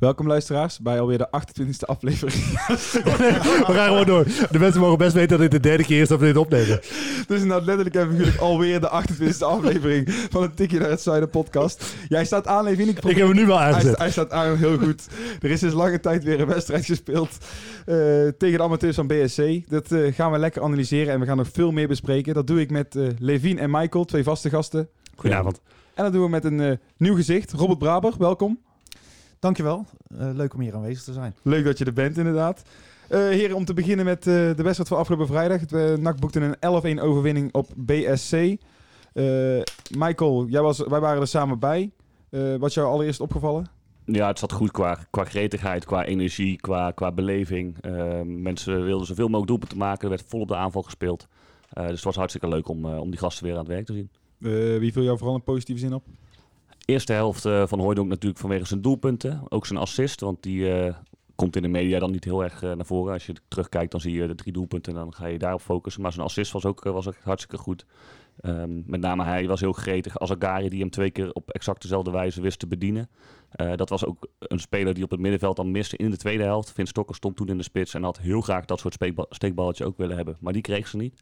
Welkom luisteraars bij alweer de 28e aflevering. We gaan gewoon door. De mensen mogen best weten dat dit de derde keer is dat we dit opnemen. dus inderdaad letterlijk en figuurlijk alweer de 28e aflevering van het Tikje naar het Zuiden podcast. Jij staat aan, Levin. Ik, Ik heb hem nu wel hij, aangezet. hij staat aan, heel goed. Er is sinds lange tijd weer een wedstrijd gespeeld eh, tegen de amateurs van BSC. Dat eh, gaan we lekker analyseren en we gaan nog veel meer bespreken. Dat doe ik met eh Levin en Michael, twee vaste gasten. Goedenavond. En dat doen we met een nieuw gezicht. Robert Braber, welkom. Dankjewel. Eh leuk om hier aanwezig te zijn. Leuk dat je er bent, inderdaad. Eh heren, om te beginnen met eh, de wedstrijd van afgelopen vrijdag. Het uh, NAC boekte een 11-1 overwinning op BSC. Eh, Michael, jij was, wij waren er samen bij. Eh, wat is jou allereerst opgevallen? Ja, het zat goed qua, qua gretigheid, qua energie, qua, qua beleving. Mensen wilden zoveel mogelijk doelpunten maken. Er werd vol op de aanval gespeeld. Eh, dus het was hartstikke leuk om, om die gasten weer aan het werk te zien. Eh, wie viel jou vooral een positieve zin op? Eerste helft eh, van Hooydonk natuurlijk vanwege zijn doelpunten. Ook zijn assist, want die eh, komt in de media dan niet heel erg eh, naar voren. Als je terugkijkt, dan zie je de drie doelpunten en dan ga je daarop focussen. Maar zijn assist was ook, was hartstikke goed. Ehm, met name hij was heel gretig. Azagari die hem twee keer op exact dezelfde wijze wist te bedienen. Dat was ook een speler die op het middenveld dan miste in de tweede helft. Vin Stokker stond toen in de spits en had heel graag dat soort speekba- steekballetje ook willen hebben. Maar die kreeg ze niet.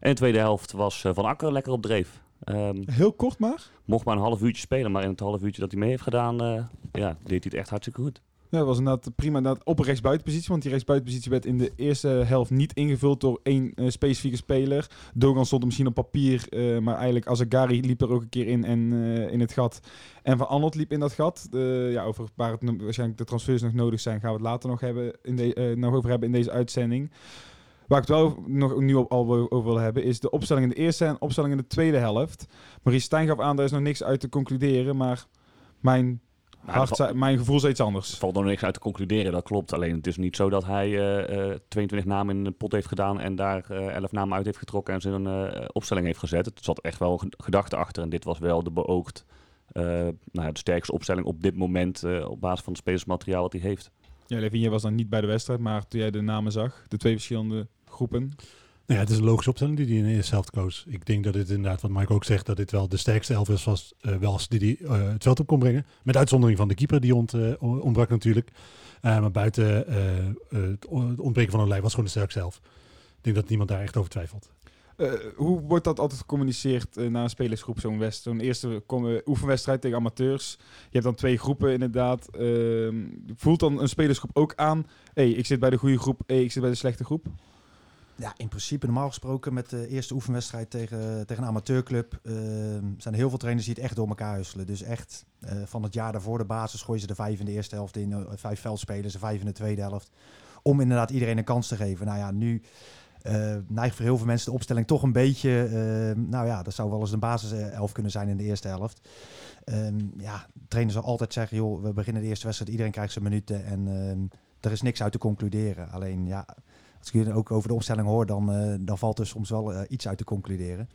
En de tweede helft was Van Akker lekker op dreef. Ehm, Heel kort maar. mocht maar een half uurtje spelen, maar in het half uurtje dat hij mee heeft gedaan, eh, ja, deed hij het echt hartstikke goed. Ja, dat was inderdaad prima inderdaad op een rechtsbuitenpositie. Want die rechtsbuitenpositie werd in de eerste helft niet ingevuld door één eh, specifieke speler. Dogan stond er misschien op papier, eh, maar eigenlijk Azagari liep er ook een keer in en in het gat. En Van Arnold liep in dat gat. Ja, over waar het waarschijnlijk de transfers nog nodig zijn, gaan we het later nog, hebben in de, nog over hebben in deze uitzending. Waar ik het wel nog nu op, al over wil hebben, is de opstelling in de eerste en opstelling in de tweede helft. Maurice Stijn gaf aan, daar is nog niks uit te concluderen, maar mijn, hart er, zei- mijn gevoel zei iets er anders. valt nog niks uit te concluderen, dat klopt. Alleen het is niet zo dat hij eh, eh, 22 namen in een pot heeft gedaan en daar eh 11 namen uit heeft getrokken en zijn eh, opstelling heeft gezet. Het zat echt wel een gedachte achter en dit was wel de beoogd, eh, nou ja, de sterkste opstelling op dit moment eh, op basis van het spelersmateriaal wat hij heeft. Ja, Levin, jij was dan niet bij de wedstrijd, maar toen jij de namen zag, de twee verschillende groepen. Nou ja, het is een logische opstelling die hij in de eerste helft koos. Ik denk dat dit inderdaad, wat Mike ook zegt, dat dit wel de sterkste elf is was, eh, wel als die, die eh, het veld op kon brengen. Met uitzondering van de keeper, die ont, eh, ontbrak natuurlijk. Eh, maar buiten het ontbreken van Olij was gewoon de sterkste elf. Ik denk dat niemand daar echt over twijfelt. Eh, hoe wordt dat altijd gecommuniceerd naar een spelersgroep, zo'n west- zo'n eerste oefenwedstrijd tegen amateurs? Je hebt dan twee groepen inderdaad. Ehm, voelt dan een spelersgroep ook aan, hey, ik zit bij de goede groep, hey, ik zit bij de slechte groep? Ja, in principe normaal gesproken met de eerste oefenwedstrijd tegen, tegen een amateurclub eh, zijn er heel veel trainers die het echt door elkaar husselen. Dus echt eh, van het jaar daarvoor de basis gooien ze de vijf in de eerste helft in, eh, vijf veldspelers, de vijf in de tweede helft. Om inderdaad iedereen een kans te geven. Nou ja, nu neigt voor heel veel mensen de opstelling toch een beetje... nou ja, dat zou wel eens een basiself kunnen zijn in de eerste helft. Ehm, ja, de trainer zal altijd zeggen, joh, we beginnen de eerste wedstrijd, iedereen krijgt zijn minuten en ehm, er is niks uit te concluderen. Alleen ja, als ik jullie ook over de opstelling hoor, dan, eh, dan valt er soms wel eh, iets uit te concluderen.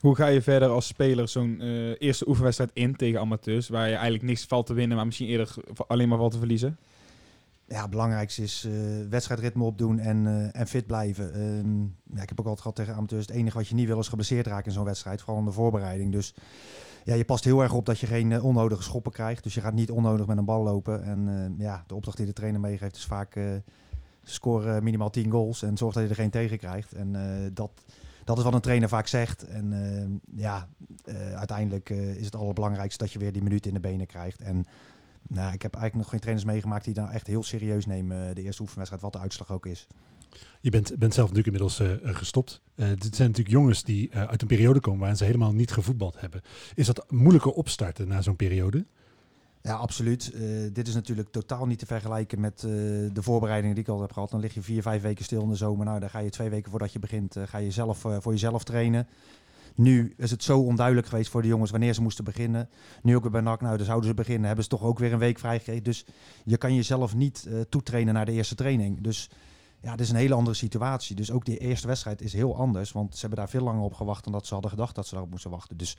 Hoe ga je verder als speler zo'n eh, eerste oefenwedstrijd in tegen amateurs, waar je eigenlijk niks valt te winnen, maar misschien eerder alleen maar valt te verliezen? Ja, het belangrijkste is wedstrijdritme opdoen en, en fit blijven. Ehm, ja, ik heb ook altijd gehad tegen amateurs, het enige wat je niet wil is geblesseerd raken in zo'n wedstrijd, vooral in de voorbereiding. Dus ja, je past heel erg op dat je geen onnodige schoppen krijgt. Dus je gaat niet onnodig met een bal lopen. En ja, de opdracht die de trainer meegeeft is vaak score minimaal 10 goals en zorg dat je er geen tegen krijgt. En eh, dat, dat is wat een trainer vaak zegt. En eh, ja, eh, uiteindelijk eh, is het allerbelangrijkste dat je weer die minuten in de benen krijgt. En nou, ik heb eigenlijk nog geen trainers meegemaakt die dan echt heel serieus nemen eh, de eerste oefenwedstrijd, wat de uitslag ook is. Je bent, bent zelf natuurlijk inmiddels eh, eh, gestopt. Eh, dit zijn natuurlijk jongens die eh, uit een periode komen waarin ze helemaal niet gevoetbald hebben. Is dat moeilijker opstarten na zo'n periode? Ja, absoluut. Eh, dit is natuurlijk totaal niet te vergelijken met eh, de voorbereidingen die ik al heb gehad. Dan lig je vier, vijf weken stil in de zomer. Nou, dan ga je twee weken voordat je begint, eh, ga je zelf voor jezelf trainen. Nu is het zo onduidelijk geweest voor de jongens wanneer ze moesten beginnen. Nu ook weer bij NAC, nou, dan zouden ze beginnen. Hebben ze toch ook weer een week vrijgegeven. Dus je kan jezelf niet toetrainen naar de eerste training. Dus ja, het is een hele andere situatie. Dus ook die eerste wedstrijd is heel anders. Want ze hebben daar veel langer op gewacht dan dat ze hadden gedacht dat ze daarop moesten wachten. Dus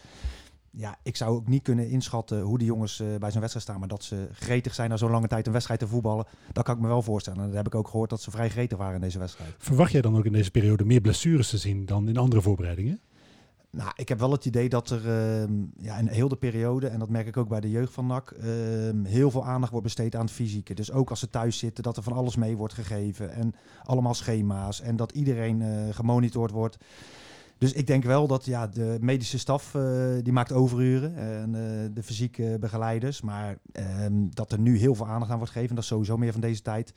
ja, ik zou ook niet kunnen inschatten hoe die jongens eh, bij zo'n wedstrijd staan. Maar dat ze gretig zijn na zo'n lange tijd een wedstrijd te voetballen, dat kan ik me wel voorstellen. En dat heb ik ook gehoord dat ze vrij gretig waren in deze wedstrijd. Verwacht jij dan ook in deze periode meer blessures te zien dan in andere voorbereidingen? Nou, ik heb wel het idee dat er ehm, ja, in heel de periode, en dat merk ik ook bij de jeugd van NAC, ehm, heel veel aandacht wordt besteed aan het fysieke. Dus ook als ze thuis zitten, dat er van alles mee wordt gegeven. En allemaal schema's. En dat iedereen eh, gemonitord wordt. Dus ik denk wel dat ja, de medische staf eh, die maakt overuren en eh, de fysieke begeleiders. Maar ehm, dat er nu heel veel aandacht aan wordt gegeven, dat is sowieso meer van deze tijd.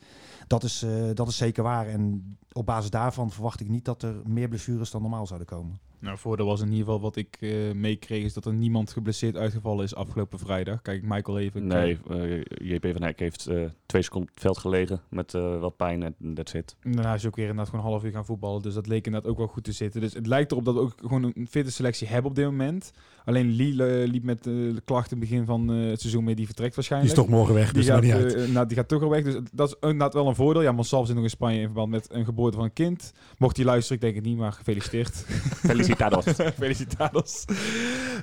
Dat is, eh, dat is zeker waar. En op basis daarvan verwacht ik niet dat er meer blessures dan normaal zouden komen. Nou, voordeel was in ieder geval wat ik eh, meekreeg, is dat er niemand geblesseerd uitgevallen is afgelopen vrijdag. Kijk, Michael even. Nee, eh, JP van Hek heeft eh, twee seconden op het veld gelegen met eh, wat pijn en that's it. En daarna is hij ook weer inderdaad gewoon een half uur gaan voetballen. Dus dat leek inderdaad ook wel goed te zitten. Dus het lijkt erop dat we ook gewoon een fitte selectie hebben op dit moment. Alleen Lee eh, liep met eh, de klachten begin van eh, het seizoen mee. Die vertrekt Die waarschijnlijk. is toch morgen weg, Die dus dat gaat, maakt niet uit. eh, nou, die gaat toch al weg. Dus dat is inderdaad wel een voordeel. Ja, Monsalve zit nog in Spanje in verband met een geboorte van een kind. Mocht hij luisteren, ik denk het niet, maar gefeliciteerd. Felicitados. Felicitados.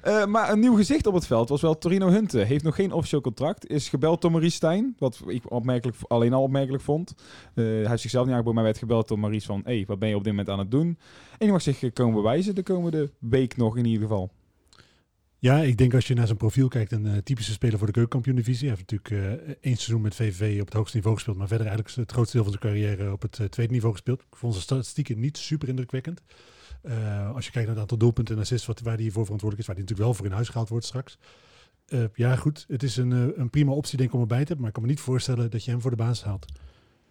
Eh, maar een nieuw gezicht op het veld was wel Torino Hunte. Heeft nog geen officieel contract. Is gebeld door Maurice Stijn. Wat ik opmerkelijk, alleen al opmerkelijk vond. Eh, hij heeft zichzelf niet aangeboden, maar werd gebeld door Maurice van... hey, wat ben je op dit moment aan het doen? En die mag zich eh, komen bewijzen de komende week nog in ieder geval. Ja, ik denk als je naar zijn profiel kijkt, een eh, typische speler voor de keukenkampioen-divisie. Hij heeft natuurlijk eh, één seizoen met VVV op het hoogste niveau gespeeld, maar verder eigenlijk het grootste deel van zijn carrière op het eh, tweede niveau gespeeld. Ik vond zijn statistieken niet super indrukwekkend. Als je kijkt naar het aantal doelpunten en assists wat, waar hij voor verantwoordelijk is, waar hij natuurlijk wel voor in huis gehaald wordt straks. Ja, goed. Het is een, een prima optie denk ik om erbij te hebben, maar ik kan me niet voorstellen dat je hem voor de basis haalt.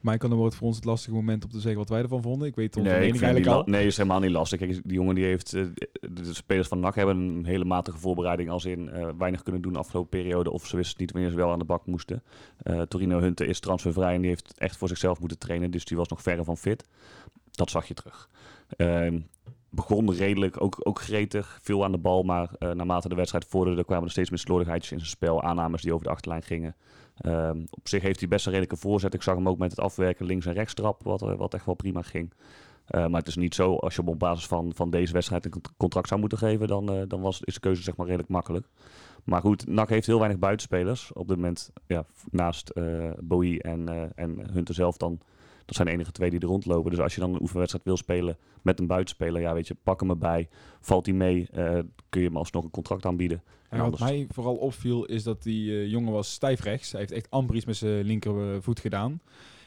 Maar dan wordt voor ons het lastige moment om te zeggen wat wij ervan vonden. Ik weet onze Nee, mening eigenlijk al. nee, is helemaal niet lastig. Kijk, die jongen die heeft, eh, de spelers van NAC hebben een hele matige voorbereiding als in eh, weinig kunnen doen de afgelopen periode. Of ze wisten niet wanneer ze wel aan de bak moesten. Eh, Torino Hunte is transfervrij en die heeft echt voor zichzelf moeten trainen. Dus die was nog verre van fit. Dat zag je terug. Ehm, begon redelijk, ook, ook gretig, veel aan de bal. Maar naarmate de wedstrijd vorderde kwamen er steeds meer slordigheidjes in zijn spel. Aannames die over de achterlijn gingen. Ehm, op zich heeft hij best een redelijke voorzet. Ik zag hem ook met het afwerken links en rechts trap, wat, eh, wat echt wel prima ging. Eh, maar het is niet zo, als je hem op basis van, van deze wedstrijd een cont- contract zou moeten geven, dan, eh, dan was, is de keuze zeg maar redelijk makkelijk. Maar goed, NAC heeft heel weinig buitenspelers. Op dit moment, ja, naast Bowie en, en Hunter zelf dan, dat zijn de enige twee die er rondlopen. Dus als je dan een oefenwedstrijd wil spelen met een buitenspeler, ja weet je, pak hem erbij. Valt hij mee, eh, kun je hem alsnog een contract aanbieden. En En wat mij vooral opviel is dat die eh, jongen was stijf rechts. Hij heeft echt amper iets met zijn linkervoet gedaan.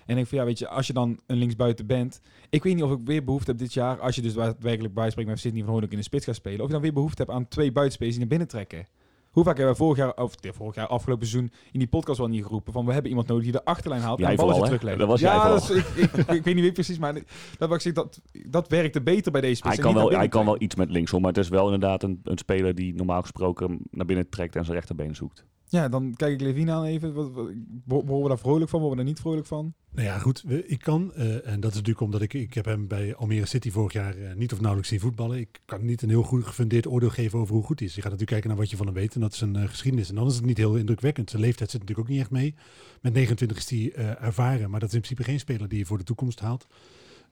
En ik van ja, weet je, als je dan een linksbuiten bent. Ik weet niet of ik weer behoefte heb dit jaar, als je dus daadwerkelijk bijspreekt met Sydney van Hoornik in de spits gaat spelen. Of je dan weer behoefte hebt aan twee buitenspelers die naar binnen trekken. Hoe vaak hebben we vorig jaar, of vorig jaar, afgelopen seizoen, in die podcast wel niet geroepen van we hebben iemand nodig die de achterlijn haalt Jij en hè? teruglegt. Dat was jij ja, vooral. dat is- ik, ik, ik weet niet wie precies, maar dat, ik zeg, dat, dat werkte beter bij deze spits. Hij kan, wel, hij kan wel iets met linksom, maar het is wel inderdaad een, een speler die normaal gesproken naar binnen trekt en zijn rechterbeen zoekt. Ja, dan kijk ik Levine aan even. Wat, worden we daar vrolijk van? Worden we daar niet vrolijk van? Nou ja, goed. Ik kan, eh, en dat is natuurlijk omdat ik, ik heb hem bij Almere City vorig jaar eh, niet of nauwelijks zien voetballen. Ik kan niet een heel goed gefundeerd oordeel geven over hoe goed hij is. Je gaat natuurlijk kijken naar wat je van hem weet en dat is een eh, geschiedenis. En dan is het niet heel indrukwekkend. Zijn leeftijd zit natuurlijk ook niet echt mee. Met 29 is hij ervaren, maar dat is in principe geen speler die je voor de toekomst haalt.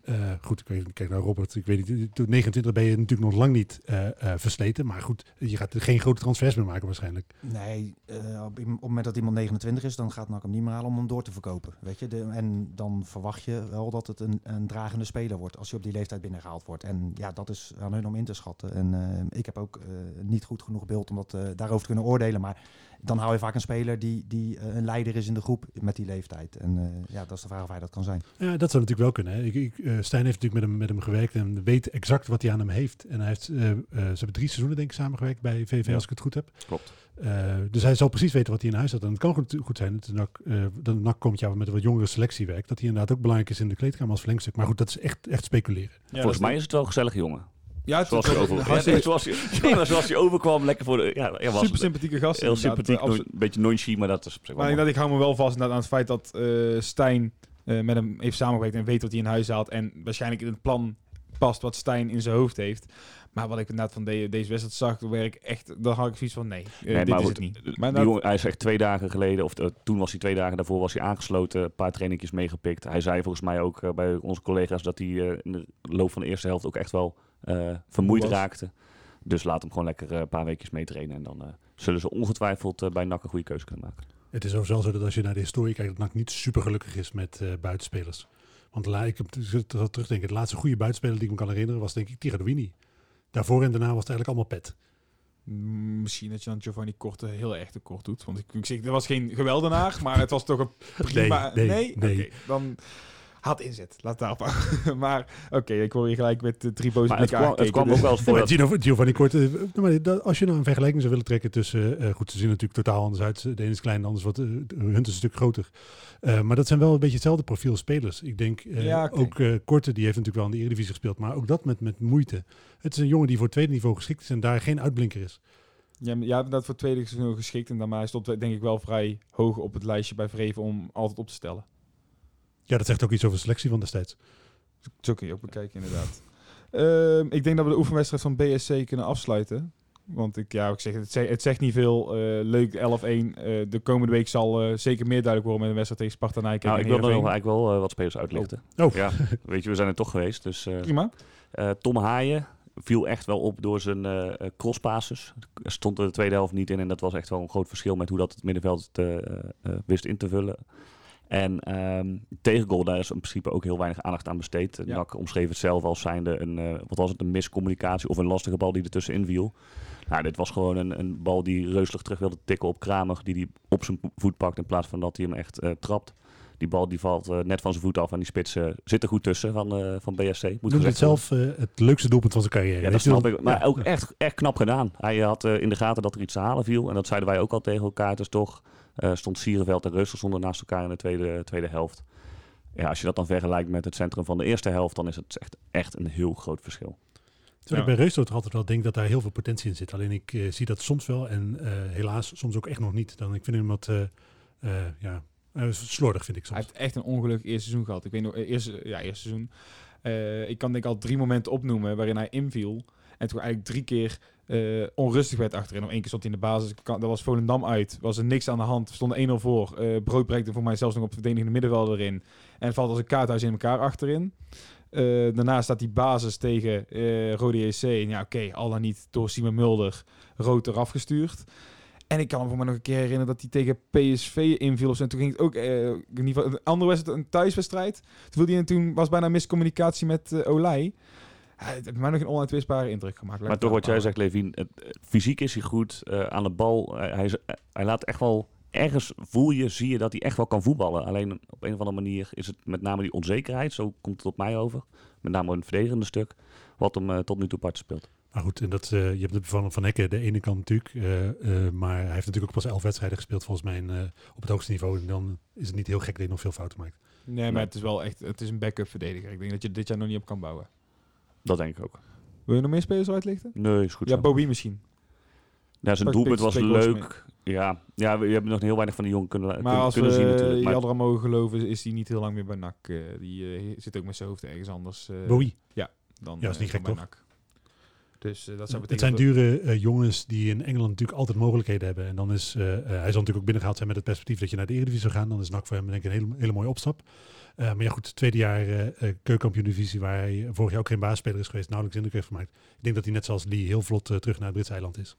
Eh, goed, ik weet, kijk naar Robert. Ik weet niet, tot 29 ben je natuurlijk nog lang niet eh, eh, versleten. Maar goed, je gaat er geen grote transfers meer maken waarschijnlijk. Nee, eh, op, op het moment dat iemand 29 is, dan gaat NAC hem niet meer halen om hem door te verkopen. Weet je? De, en dan verwacht je wel dat het een, een dragende speler wordt als hij op die leeftijd binnengehaald wordt. En ja, dat is aan hun om in te schatten. En eh, ik heb ook eh, niet goed genoeg beeld om dat, eh, daarover te kunnen oordelen. Maar dan hou je vaak een speler die, die eh, een leider is in de groep met die leeftijd. En eh, ja, dat is de vraag of hij dat kan zijn. Ja, dat zou natuurlijk wel kunnen. Hè. Ik, ik, eh, Stijn heeft natuurlijk met hem, met hem gewerkt en weet exact wat hij aan hem heeft. En hij heeft, eh, eh, ze hebben drie seizoenen denk ik samengewerkt bij VV Ja. als ik het goed heb. Klopt. Eh, dus hij zal precies weten wat hij in huis had. En het kan goed, goed zijn dat de NAC, eh, dat de NAC komt ja, met een wat jongere selectie werkt. Dat hij inderdaad ook belangrijk is in de kleedkamer als verlengstuk. Maar goed, dat is echt, echt speculeren. Volgens mij is het wel een gezellig jongen. Ja, het Zoals wel over, een ja, nee, zoals, ja, overkwam, lekker voor de... Ja, was super sympathieke gast. heel sympathiek, een beetje nonchalant, maar dat is op zich wel Maar ik, dat, ik hou me wel vast aan het feit dat eh Stijn eh, met hem heeft samengewerkt en weet wat hij in huis haalt. En waarschijnlijk in het plan past wat Stijn in zijn hoofd heeft. Maar wat ik inderdaad van de, deze wedstrijd zag, werd ik echt, dan had ik zoiets van nee, eh, Nee, dit maar is goed, het niet. Die Maar dat, jongen, hij is echt twee dagen geleden, of eh, toen was hij twee dagen daarvoor, was hij aangesloten, een paar trainingjes meegepikt. Hij zei volgens mij ook eh, bij onze collega's dat hij eh, in de loop van de eerste helft ook echt wel eh, vermoeid was. raakte. Dus laat hem gewoon lekker eh, een paar weekjes meetrainen en dan eh, zullen ze ongetwijfeld eh, bij NAC een goede keuze kunnen maken. Het is overigens wel zo dat als je naar de historie kijkt, dat NAC niet super gelukkig is met eh, buitenspelers. Want ik er terugdenken, de laatste goede buitenspeler die ik me kan herinneren was denk ik Tiraduini. Daarvoor en daarna was het eigenlijk allemaal pet. Misschien dat je dan Giovanni Korte heel erg tekort doet. Want ik, ik zeg, er was geen geweldenaar, maar het was toch een prima... Nee, nee, dan had inzet. Laat het daarop maar oké, ik word hier gelijk met de drie boze Maar het kwam, het aangekeken, kwam dus- ook wel eens voor Maar dat... Gino, Giovanni Kort, eh, maar dat- als je nou een vergelijking zou willen trekken tussen, eh, goed, ze zien natuurlijk totaal anders uit. De ene is klein, de ander is wat, eh, hun is een stuk groter. Eh, maar dat zijn wel een beetje hetzelfde profiel spelers. Ik denk eh, Ja, ook eh Korte, die heeft natuurlijk wel in de Eredivisie gespeeld, maar ook dat met, met moeite. Het is een jongen die voor het tweede niveau geschikt is en daar geen uitblinker is. Ja, maar hebt dat voor het tweede seizoen geschikt. En daarmee stond denk ik wel vrij hoog op het lijstje bij Vreven om altijd op te stellen. Ja, dat zegt ook iets over de selectie van destijds. Zo kun je ook bekijken, inderdaad. Ehm, ik denk dat we de oefenwedstrijd van BSC kunnen afsluiten. Want ik, ja, ik zeg, het, zegt, het zegt niet veel. Eh, leuk 11-1. Eh, de komende week zal eh, zeker meer duidelijk worden met een wedstrijd tegen Sparta Nijkerk Nou, ik wil er nog eigenlijk wel wat spelers uitlichten. Oh. Ja, weet je, we zijn er toch geweest. Dus eh, Prima. eh, Tom Haaien viel echt wel op door zijn crosspasses. Er stond er de tweede helft niet in en dat was echt wel een groot verschil met hoe dat het middenveld het, eh, eh, wist in te vullen. En ehm tegengoal, daar is in principe ook heel weinig aandacht aan besteed. Ja. Omschreef het zelf als zijnde een, eh, wat was het, een miscommunicatie of een lastige bal die er tussenin viel. Nou, dit was gewoon een, een bal die reuselig terug wilde tikken op Kramer, die die op zijn voet pakt in plaats van dat hij hem echt eh, trapt. Die bal die valt eh, net van zijn voet af en die spits eh, zit er goed tussen van, van BSC. Moet Noemde het zelf het leukste doelpunt van zijn carrière. Ja, dat snap ik. Maar ja. ook echt, echt knap gedaan. Hij had in de gaten dat er iets te halen viel. En dat zeiden wij ook al tegen elkaar. Dus toch stond Sierenveld en Reusel stonden naast elkaar in de tweede, tweede helft. Ja, als je dat dan vergelijkt met het centrum van de eerste helft, dan is het echt, echt een heel groot verschil. Terwijl Ja. ik bij Reusdorf altijd wel denk dat daar heel veel potentie in zit. Alleen ik eh, zie dat soms wel en eh, helaas soms ook echt nog niet. Dan, ik vind hem wat eh, eh, ja, eh, slordig, vind ik Hij soms. heeft echt een ongelukkig eerste seizoen gehad. Ik weet nog, eh, eerste, ja, eerste seizoen. Eh, ik kan denk ik al drie momenten opnoemen waarin hij inviel. En toen eigenlijk drie keer eh, onrustig werd achterin. Nog één keer stond hij in de basis. Dat was Volendam uit. Was er niks aan de hand. We stonden 1-0 voor. Eh Brood breekte voor mij zelfs nog op verdedigende middenveld erin. En valt als een kaarthuis in elkaar achterin. Eh, daarna staat die basis tegen eh Rode. En ja, oké, al dan niet door Simon Mulder rood eraf gestuurd. En ik kan me voor mij nog een keer herinneren dat hij tegen PSV inviel. En toen ging het ook, in ieder geval, een andere wedstrijd, een thuiswedstrijd. Toen, viel hij, en toen was bijna miscommunicatie met eh Olij. Hij heeft mij nog een onuitwisbare indruk gemaakt. Maar toch wat jij zegt, Levin, het, het- fysiek is hij goed. eh, aan de bal, eh, hij, is- hij laat echt wel... Ergens voel je, zie je dat hij echt wel kan voetballen. Alleen op een of andere manier is het met name die onzekerheid. Zo komt het op mij over. Met name het verdedigende stuk. Wat hem eh, tot nu toe part speelt. Maar goed, en dat, eh, je hebt het van Van Hekken de ene kant natuurlijk. eh, eh, maar hij heeft natuurlijk ook pas elf wedstrijden gespeeld volgens mij in, eh, op het hoogste niveau. En dan is het niet heel gek dat hij nog veel fouten maakt. Nee, maar het is wel echt het is een backup verdediger. Ik denk dat je dit jaar nog niet op kan bouwen. Dat denk ik ook. Wil je nog meer spelers uitlichten? Nee, is goed ja, zo. Bobby misschien. Ja, zijn doelpunt was leuk. Ja, ja, we hebben nog heel weinig van die jongen kunnen, Maar kunnen, als kunnen we zien natuurlijk. Maar Jadra mogen geloven, is hij niet heel lang meer bij NAC. Eh, die eh, zit ook met zijn hoofd ergens anders eh, Bowie. dan, Ja, is niet gek, toch? NAC. Dus eh, dat zou Het zijn dure eh, jongens die in Engeland natuurlijk altijd mogelijkheden hebben. En dan is, eh, hij zal natuurlijk ook binnengehaald zijn met het perspectief dat je naar de Eredivisie zou gaan. Dan is NAC voor hem denk ik een hele, hele mooie opstap. Eh, maar ja goed, tweede jaar keukenkampioen divisie waar hij vorig jaar ook geen baasspeler is geweest. Nauwelijks indruk heeft gemaakt. Ik denk dat hij net zoals Lee heel vlot terug naar het Britse eiland is.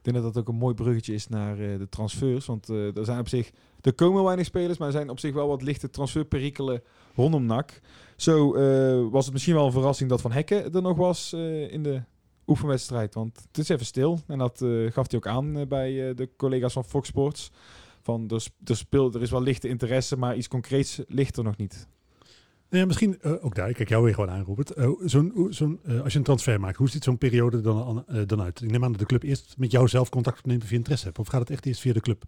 Ik denk dat dat ook een mooi bruggetje is naar eh, de transfers. Want eh, er zijn op zich... Er komen weinig spelers, maar er zijn op zich wel wat lichte transferperikelen rondom NAC. Zo eh, was het misschien wel een verrassing dat Van Hekken er nog was eh, in de oefenwedstrijd. Want het is even stil. En dat eh, gaf hij ook aan eh, bij eh, de collega's van Fox Sports. Van er, er, speelt, er is wel lichte interesse, maar iets concreets ligt er nog niet. Nou ja, misschien ook daar, ik kijk jou weer gewoon aan, Robert. Zo'n, zo'n, als je een transfer maakt, hoe ziet zo'n periode dan, dan uit? Ik neem aan dat de club eerst met jou zelf contact opneemt of je interesse hebt. Of gaat het echt eerst via de club?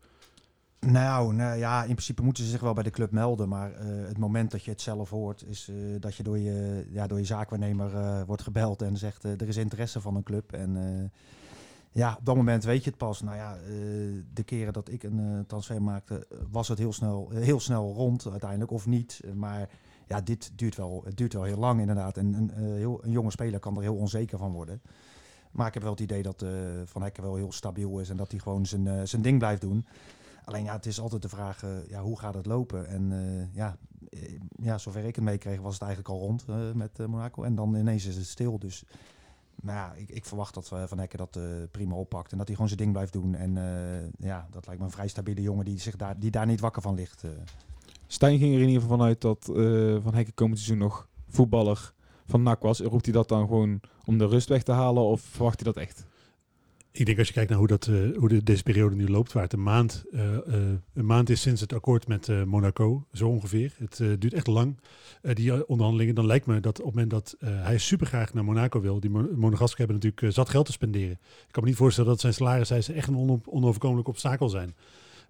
Nou, nou ja, in principe moeten ze zich wel bij de club melden. Maar eh, het moment dat je het zelf hoort, is eh, dat je door je, ja, door je zaakwaarnemer eh, wordt gebeld en zegt er is interesse van een club. En ja, op dat moment weet je het pas. Nou ja, de keren dat ik een transfer maakte, was het heel snel, heel snel rond uiteindelijk, of niet. Maar ja, dit duurt wel, het duurt wel heel lang inderdaad. En een, heel, een jonge speler kan er heel onzeker van worden. Maar ik heb wel het idee dat Van Hekken wel heel stabiel is en dat hij gewoon zijn, zijn ding blijft doen. Alleen ja, het is altijd de vraag, eh, ja, hoe gaat het lopen? En eh, ja, eh, ja, zover ik het meekreeg was het eigenlijk al rond met Monaco. En dan ineens is het stil. Dus maar ja, ik, ik verwacht dat Van Hekken dat prima oppakt. En dat hij gewoon zijn ding blijft doen. En ja, dat lijkt me een vrij stabiele jongen die, zich daar, die daar niet wakker van ligt. eh. Stijn ging er in ieder geval vanuit dat Van Hekken komend seizoen nog voetballer van NAC was. Roept hij dat dan gewoon om de rust weg te halen of verwacht hij dat echt? Ik denk als je kijkt naar hoe, dat, eh, hoe de, deze periode nu loopt, waar het een maand, eh, eh, een maand is sinds het akkoord met Monaco, zo ongeveer. Het duurt echt lang, die onderhandelingen. Dan lijkt me dat op het moment dat hij super graag naar Monaco wil, die Mo- Monegassen hebben natuurlijk zat geld te spenderen. Ik kan me niet voorstellen dat zijn salariseisen echt een ono- onoverkomelijk obstakel zijn.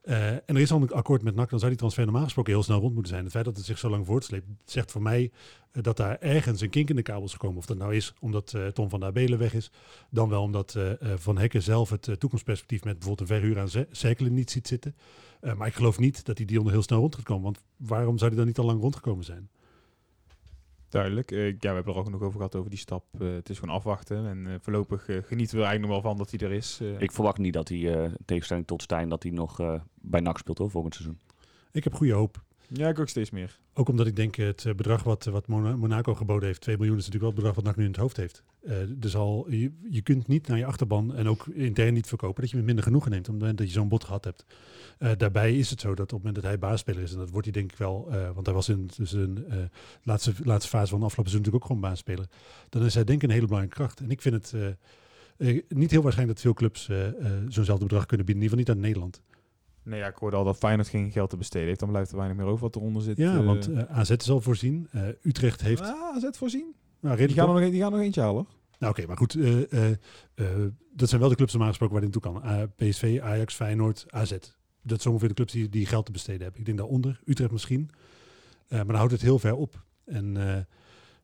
Eh, en er is al een akkoord met NAC, dan zou die transfer normaal gesproken heel snel rond moeten zijn. Het feit dat het zich zo lang voortsleept, zegt voor mij eh, dat daar ergens een kink in de kabel is gekomen. Of dat nou is omdat eh, Tom van der Belen weg is, dan wel omdat Van Hekken zelf het toekomstperspectief met bijvoorbeeld een verhuur aan Cerkelen niet ziet zitten. Maar ik geloof niet dat die deal heel snel rond gaat komen. Want waarom zou die dan niet al lang rondgekomen zijn? Duidelijk. Eh, ja, we hebben er ook nog over gehad over die stap. Eh, het is gewoon afwachten. En eh, voorlopig genieten we er eigenlijk nog wel van dat hij er is. Eh, Ik verwacht niet dat hij, eh, in tegenstelling tot Stijn, dat hij nog eh, bij NAC speelt hoor, volgend seizoen. Ik heb goede hoop. Ja, ik ook steeds meer. Ook omdat ik denk, het eh, bedrag wat, wat Mona- Monaco geboden heeft, 2 miljoen, is natuurlijk wel het bedrag wat NAC nu in het hoofd heeft. Eh, dus al, je, je kunt niet naar je achterban en ook intern niet verkopen dat je met minder genoegen neemt op het moment dat je zo'n bod gehad hebt. Eh, daarbij is het zo dat op het moment dat hij baasspeler is, en dat wordt hij denk ik wel, want hij was in zijn eh, laatste, laatste fase van de afgelopen seizoen natuurlijk ook gewoon baasspeler, dan is hij denk ik een hele belangrijke kracht. En ik vind het niet heel waarschijnlijk dat veel clubs zo'nzelfde bedrag kunnen bieden, in ieder geval niet uit Nederland. Nee, ja, ik hoorde al dat Feyenoord geen geld te besteden heeft. Dan blijft er weinig meer over wat eronder zit. Ja, Eh, want eh, AZ is al voorzien, Eh, Utrecht heeft... Ah, AZ voorzien? nou, Die gaan, nog, die gaan nog eentje halen. hoor. Nou oké, maar goed. dat zijn wel de clubs normaal gesproken waar dit naartoe kan. PSV, Ajax, Feyenoord, AZ. Dat zijn ongeveer de clubs die, die geld te besteden hebben. Ik denk daaronder, Utrecht misschien. Maar dan houdt het heel ver op. En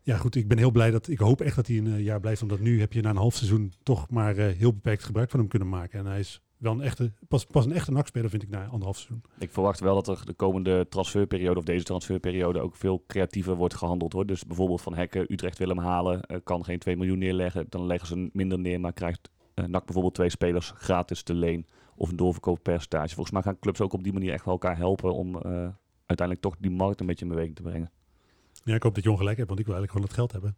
ja goed, ik ben heel blij dat... Ik hoop echt dat hij een jaar blijft. Omdat nu heb je na een half seizoen toch maar heel beperkt gebruik van hem kunnen maken. En hij is wel een echte... Pas, pas een echte nachtspeler vind ik na anderhalf seizoen. Ik verwacht wel dat er de komende transferperiode of deze transferperiode ook veel creatiever wordt gehandeld. Hoor. Dus bijvoorbeeld van Hekken, Utrecht wil hem halen, eh, kan geen 2 miljoen neerleggen. Dan leggen ze minder neer, maar krijgt eh NAC bijvoorbeeld twee spelers gratis te leen of een doorverkooppercentage. Volgens mij gaan clubs ook op die manier echt wel elkaar helpen om eh, uiteindelijk toch die markt een beetje in beweging te brengen. Ja, ik hoop dat je ongelijk hebt, want ik wil eigenlijk gewoon het geld hebben.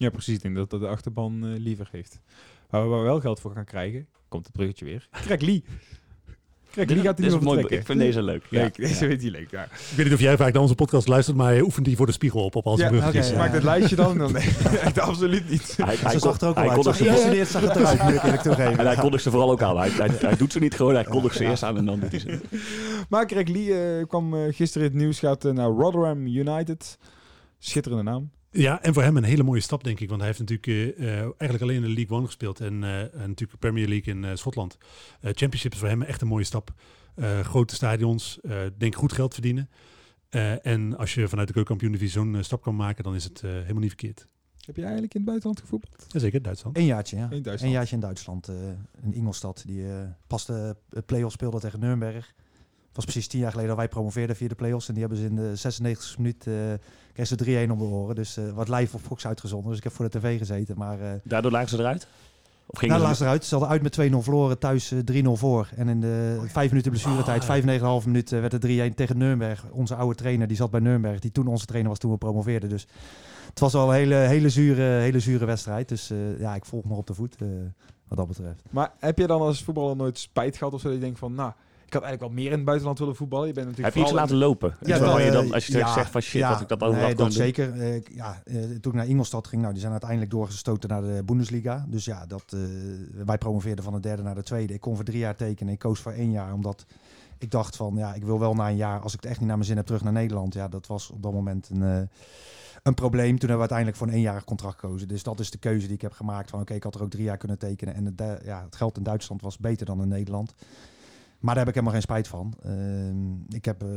Ja, precies. Ik denk dat dat de achterban eh, liever heeft. Waar we wel geld voor gaan krijgen, komt het bruggetje weer. Craig Lee. Craig Lee gaat hij een mooi, ik vind deze leuk. Leuk, Ja, deze ja. weet hij leuk. Ja, Ik weet niet of jij vaak naar onze podcast luistert, maar hij oefent die voor de spiegel op, op al zijn ja bruggetjes. oké, maak dat lijstje dan. dan nee, echt absoluut niet. Hij, hij, zag er ook hij al uit. Zag, ze geïngestudeerd zag het eruit, moet ik eerlijk toegeven. En hij kondigt ze vooral ook aan. Hij, hij, hij doet ze niet gewoon, hij kondigt ze eerst aan en dan doet hij ze. Maar Craig Lee eh, kwam eh, gisteren in het nieuws, gaat naar Rotherham United. Schitterende naam. Ja, en voor hem een hele mooie stap, denk ik. Want hij heeft natuurlijk eh, eh, eigenlijk alleen in de League One gespeeld. En, eh, en natuurlijk Premier League in eh, Schotland. Eh, Championship is voor hem echt een mooie stap. Eh, grote stadions, eh, denk goed geld verdienen. Eh, en als je vanuit de keukenkampioen-divisie zo'n stap kan maken, dan is het eh, helemaal niet verkeerd. Heb je eigenlijk in het buitenland gevoetbald? Jazeker, Duitsland. Een jaartje, ja. In Duitsland. Een jaartje in Duitsland. eh in Ingolstadt. Die eh, pas de play-off speelde tegen Nürnberg. Het was precies tien jaar geleden dat wij promoveerden via de play-offs. En die hebben ze in de 96e minuut... eh kregen ze 3-1 om de oren. Dus eh, wat live op Fox uitgezonden. Dus ik heb voor de tv gezeten. Maar eh Daardoor lagen ze eruit? Of ging nou, laatst eruit. Ze hadden uit met 2-0 verloren. Thuis eh, 3-0 voor. En in de vijf minuten blessuretijd, vijf, negen, half minuut... eh, werd het 3-1 tegen Nürnberg. Onze oude trainer, die zat bij Nürnberg. Die toen onze trainer was toen we promoveerden. Dus het was al een hele, hele, zure, hele zure wedstrijd. Dus eh, ja, ik volg nog op de voet. eh, wat dat betreft. Maar heb je dan als voetballer nooit spijt gehad of zo? Dat je denkt van, nou, ik had eigenlijk wel meer in het buitenland willen voetballen. Je bent natuurlijk Heb je iets laten lopen? Ja, waar je dan, als je ja, zegt van shit, ja, dat ik dat overal nee, dat doen. zeker. Eh, ja, eh, toen ik naar Ingolstadt ging, nou, die zijn uiteindelijk doorgestoten naar de Bundesliga. Dus ja, dat, eh, wij promoveerden van de derde naar de tweede. Ik kon voor drie jaar tekenen. Ik koos voor één jaar, omdat ik dacht van, ja, ik wil wel na een jaar, als ik het echt niet naar mijn zin heb, terug naar Nederland. Ja, dat was op dat moment een, eh, een probleem. Toen hebben we uiteindelijk voor een eenjarig contract gekozen. Dus dat is de keuze die ik heb gemaakt. Van oké, ik had er ook drie jaar kunnen tekenen. En het, ja, het geld in Duitsland was beter dan in Nederland. Maar daar heb ik helemaal geen spijt van. Ehm, ik heb eh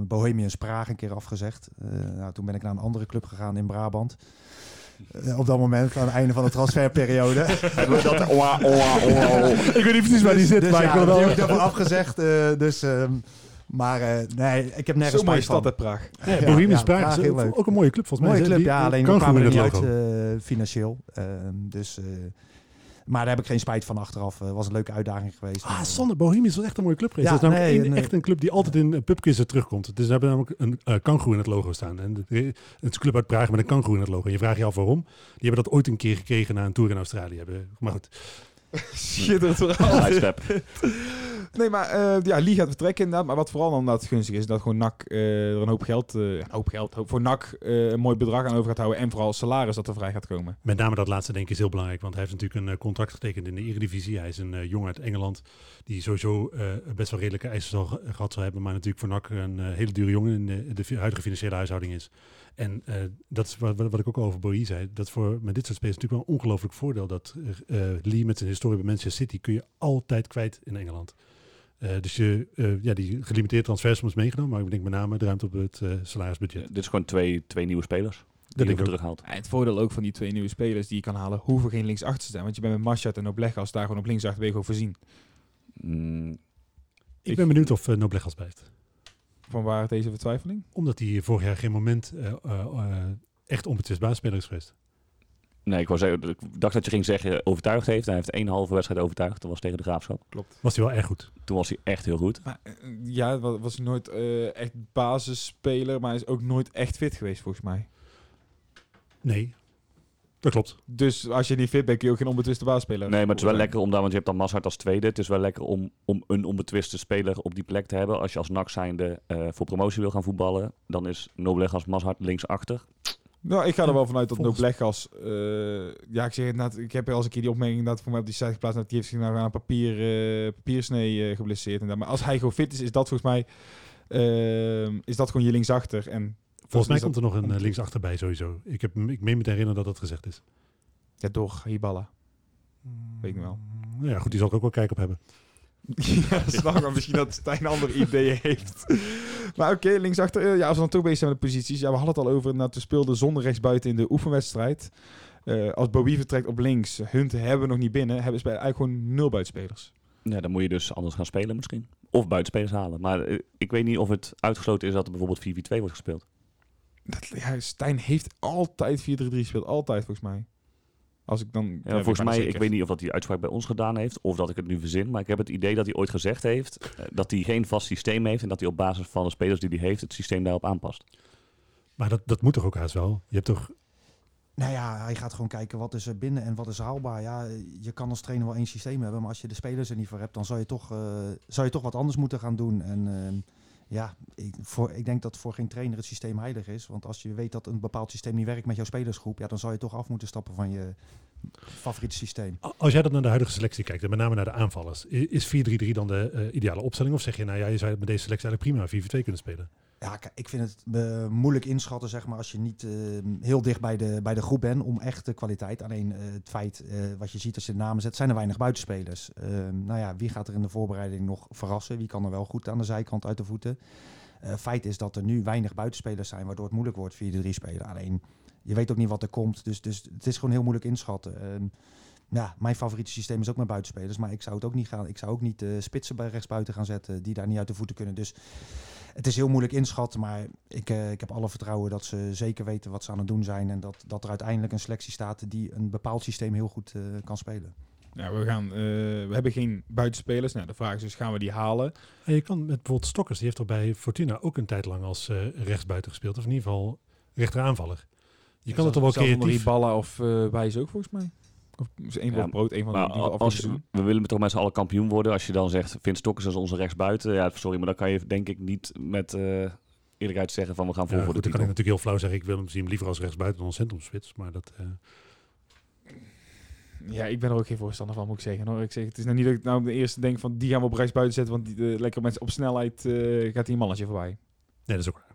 Bohemians Praag een keer afgezegd. Eh, nou, toen ben ik naar een andere club gegaan in Brabant. Eh, op dat moment, aan het einde van de transferperiode. dat, oa, oa, oa, oa. Ik weet niet precies waar die zit, dus maar ja, ik wil heb ik daarvoor afgezegd. eh, dus, ehm, Maar eh, nee, ik heb nergens Zo'n mooie spijt van. stad, hè, Praag. Ja, Ja, Bohemians ja, Praag is ook- een mooie club volgens mij. Mooie club, die- ja. Alleen we kwamen er niet uit eh, financieel. Ehm, dus, eh, maar daar heb ik geen spijt van achteraf. Het was een leuke uitdaging geweest. Ah, Sander, Bohemians is echt een mooie club geweest. Ja, dat is namelijk nee, één- en, echt een club die altijd in uh, pubquizzen terugkomt. Dus ze hebben namelijk een uh, kangoeroe in het logo staan. En de- het is een club uit Praag met een kangoeroe in het logo. En je vraagt je af waarom. Die hebben dat ooit een keer gekregen na een tour in Australië. Hebben, maar goed, Schitterend verhaal. Nee, maar eh ja, Lee gaat vertrekken inderdaad. Maar wat vooral omdat het gunstig is, dat gewoon NAC eh, er een hoop geld, eh, een hoop geld, voor NAC een mooi bedrag aan over gaat houden. En vooral salaris dat er vrij gaat komen. met name dat laatste denk ik is heel belangrijk. Want hij heeft natuurlijk een contract getekend in de Eredivisie. Hij is een jongen uit Engeland die sowieso best wel redelijke eisen zal, ge- gehad zal hebben. Maar natuurlijk voor NAC een hele dure jongen in de, huidige financiële huishouding is. En dat is wat, wat ik ook over Bowie zei. Dat voor met dit soort spelers natuurlijk wel een ongelooflijk voordeel. Dat Lee met zijn historie bij Manchester City kun je altijd kwijt in Engeland. Eh, dus je, eh, ja, die gelimiteerde transfersums meegenomen. Maar ik denk met name de ruimte op het eh, salarisbudget. Dit is gewoon twee, twee nieuwe spelers. Dat ik terughaalt. En het voordeel ook van die twee nieuwe spelers die je kan halen, hoeven geen linksachter te staan. Want je bent met Maschat en Oblegas daar gewoon op linksachter ben je gewoon voorzien. Mm, Ik Ik- ben benieuwd of uh, Noblegas blijft. Van waar deze vertwijfeling? Omdat hij vorig jaar geen moment eh, eh, eh, echt onbetwist baasspeler is geweest. Nee, ik, dacht dat je ging zeggen overtuigd heeft. Hij heeft één halve wedstrijd overtuigd. Dat was tegen de Graafschap. Klopt. Was hij wel erg goed. Toen was hij echt heel goed. Maar, eh, ja, wa- was nooit eh, echt basisspeler, maar is ook nooit echt fit geweest volgens mij. Nee, dat klopt. Dus als je niet fit bent, kun je ook geen onbetwiste baasspeler. Nee, maar het is wel lekker om daar, want je hebt dan Mazhart als tweede. Het is wel lekker om, om een onbetwiste speler op die plek te hebben. Als je als NAC zijnde eh, voor promotie wil gaan voetballen, dan is Noblegas Mazhart linksachter. Nou, ik ga er wel vanuit dat Volgens- Noblegas... eh ja, ik zeg het net, ik heb er al eens een keer die opmerking dat voor mij op die site geplaatst dat die heeft zich nou aan een papier, eh, papiersnee eh, geblesseerd. En dat. Maar als hij gewoon fit is, is dat volgens mij... eh, is dat gewoon je linksachter. En Volgens mij komt er nog een uh, linksachter bij sowieso. Ik, heb, ik meen me te herinneren dat dat gezegd is. Ja, door Hiballa. Weet ik wel. Nou ja, goed, die zal ik ook wel kijk op hebben. Ja, snap maar misschien dat Stijn andere ideeën heeft. maar oké, linksachter. eh, ja, als we dan toch bezig zijn met de posities. Ja, we hadden het al over dat we speelden zonder rechtsbuiten in de oefenwedstrijd. Eh, als Bowie vertrekt op links, Hunt hebben we nog niet binnen, hebben ze eigenlijk gewoon nul buitenspelers. Ja, dan moet je dus anders gaan spelen misschien. Of buitenspelers halen. Maar eh, ik weet niet of het uitgesloten is dat er bijvoorbeeld 4-4-2 wordt gespeeld. Dat, ja, Stijn heeft altijd 4-3-3 gespeeld. Altijd, volgens mij. Als ik dan... Ja, volgens mij, ik weet niet of dat die uitspraak bij ons gedaan heeft, of dat ik het nu verzin, maar ik heb het idee dat hij ooit gezegd heeft eh, dat hij geen vast systeem heeft en dat hij op basis van de spelers die hij heeft het systeem daarop aanpast. Maar dat, dat moet toch ook haast wel? Je hebt toch... Nou ja, hij gaat gewoon kijken wat is er binnen en wat is haalbaar. Ja, je kan als trainer wel één systeem hebben, maar als je de spelers er niet voor hebt, dan zou je toch, eh, zou je toch wat anders moeten gaan doen. En ehm, ja, ik, voor, ik denk dat voor geen trainer het systeem heilig is. Want als je weet dat een bepaald systeem niet werkt met jouw spelersgroep, ja, dan zou je toch af moeten stappen van je favoriete systeem. Als jij dat naar de huidige selectie kijkt, en met name naar de aanvallers, is 4-3-3 dan de eh, ideale opstelling? Of zeg je, nou ja, je zou met deze selectie eigenlijk prima 4-4-2 kunnen spelen? Ja, ik vind het eh, moeilijk inschatten, zeg maar, als je niet eh, heel dicht bij de, bij de groep bent om echt de kwaliteit. Alleen eh, het feit, wat je ziet als je de namen zet, zijn er weinig buitenspelers. Eh, nou ja, wie gaat er in de voorbereiding nog verrassen? Wie kan er wel goed aan de zijkant uit de voeten? Feit is dat er nu weinig buitenspelers zijn, waardoor het moeilijk wordt 4-3 spelen. Alleen, je weet ook niet wat er komt, dus, dus het is gewoon heel moeilijk inschatten. Ehm, ja, mijn favoriete systeem is ook met buitenspelers, maar ik zou het ook niet gaan. Ik zou ook niet spitsen bij rechtsbuiten gaan zetten die daar niet uit de voeten kunnen. Dus het is heel moeilijk inschatten, maar ik, uh, ik heb alle vertrouwen dat ze zeker weten wat ze aan het doen zijn en dat, dat er uiteindelijk een selectie staat die een bepaald systeem heel goed uh, kan spelen. Ja, we, gaan, uh, we hebben geen buitenspelers. Nou, de vraag is dus, gaan we die halen? En je kan met bijvoorbeeld Stokkers, die heeft er bij Fortuna ook een tijd lang als uh, rechtsbuiten gespeeld. Of in ieder geval rechteraanvaller. Je kan het toch wel creatief... ballen of uh, Wijs ook volgens mij? Of één ja, brood, één van maar die, die als je, We willen toch met z'n allen kampioen worden. Als je dan zegt, Vince Stokkers is onze rechtsbuiten. Ja, sorry, maar dan kan je denk ik niet met uh, eerlijkheid zeggen van we gaan vol ja, voor goed, de dan titel. kan ik natuurlijk heel flauw zeggen, ik wil hem zien liever als rechtsbuiten dan als centrumspits. Maar dat... Uh... Ja, ik ben er ook geen voorstander van, moet ik zeggen. Hoor. Ik zeg, het is nou niet dat ik nou de eerste denk van die gaan we op rechtsbuiten zetten, want die, uh, lekker mensen op snelheid uh, gaat die mannetje voorbij. Nee, dat is ook waar.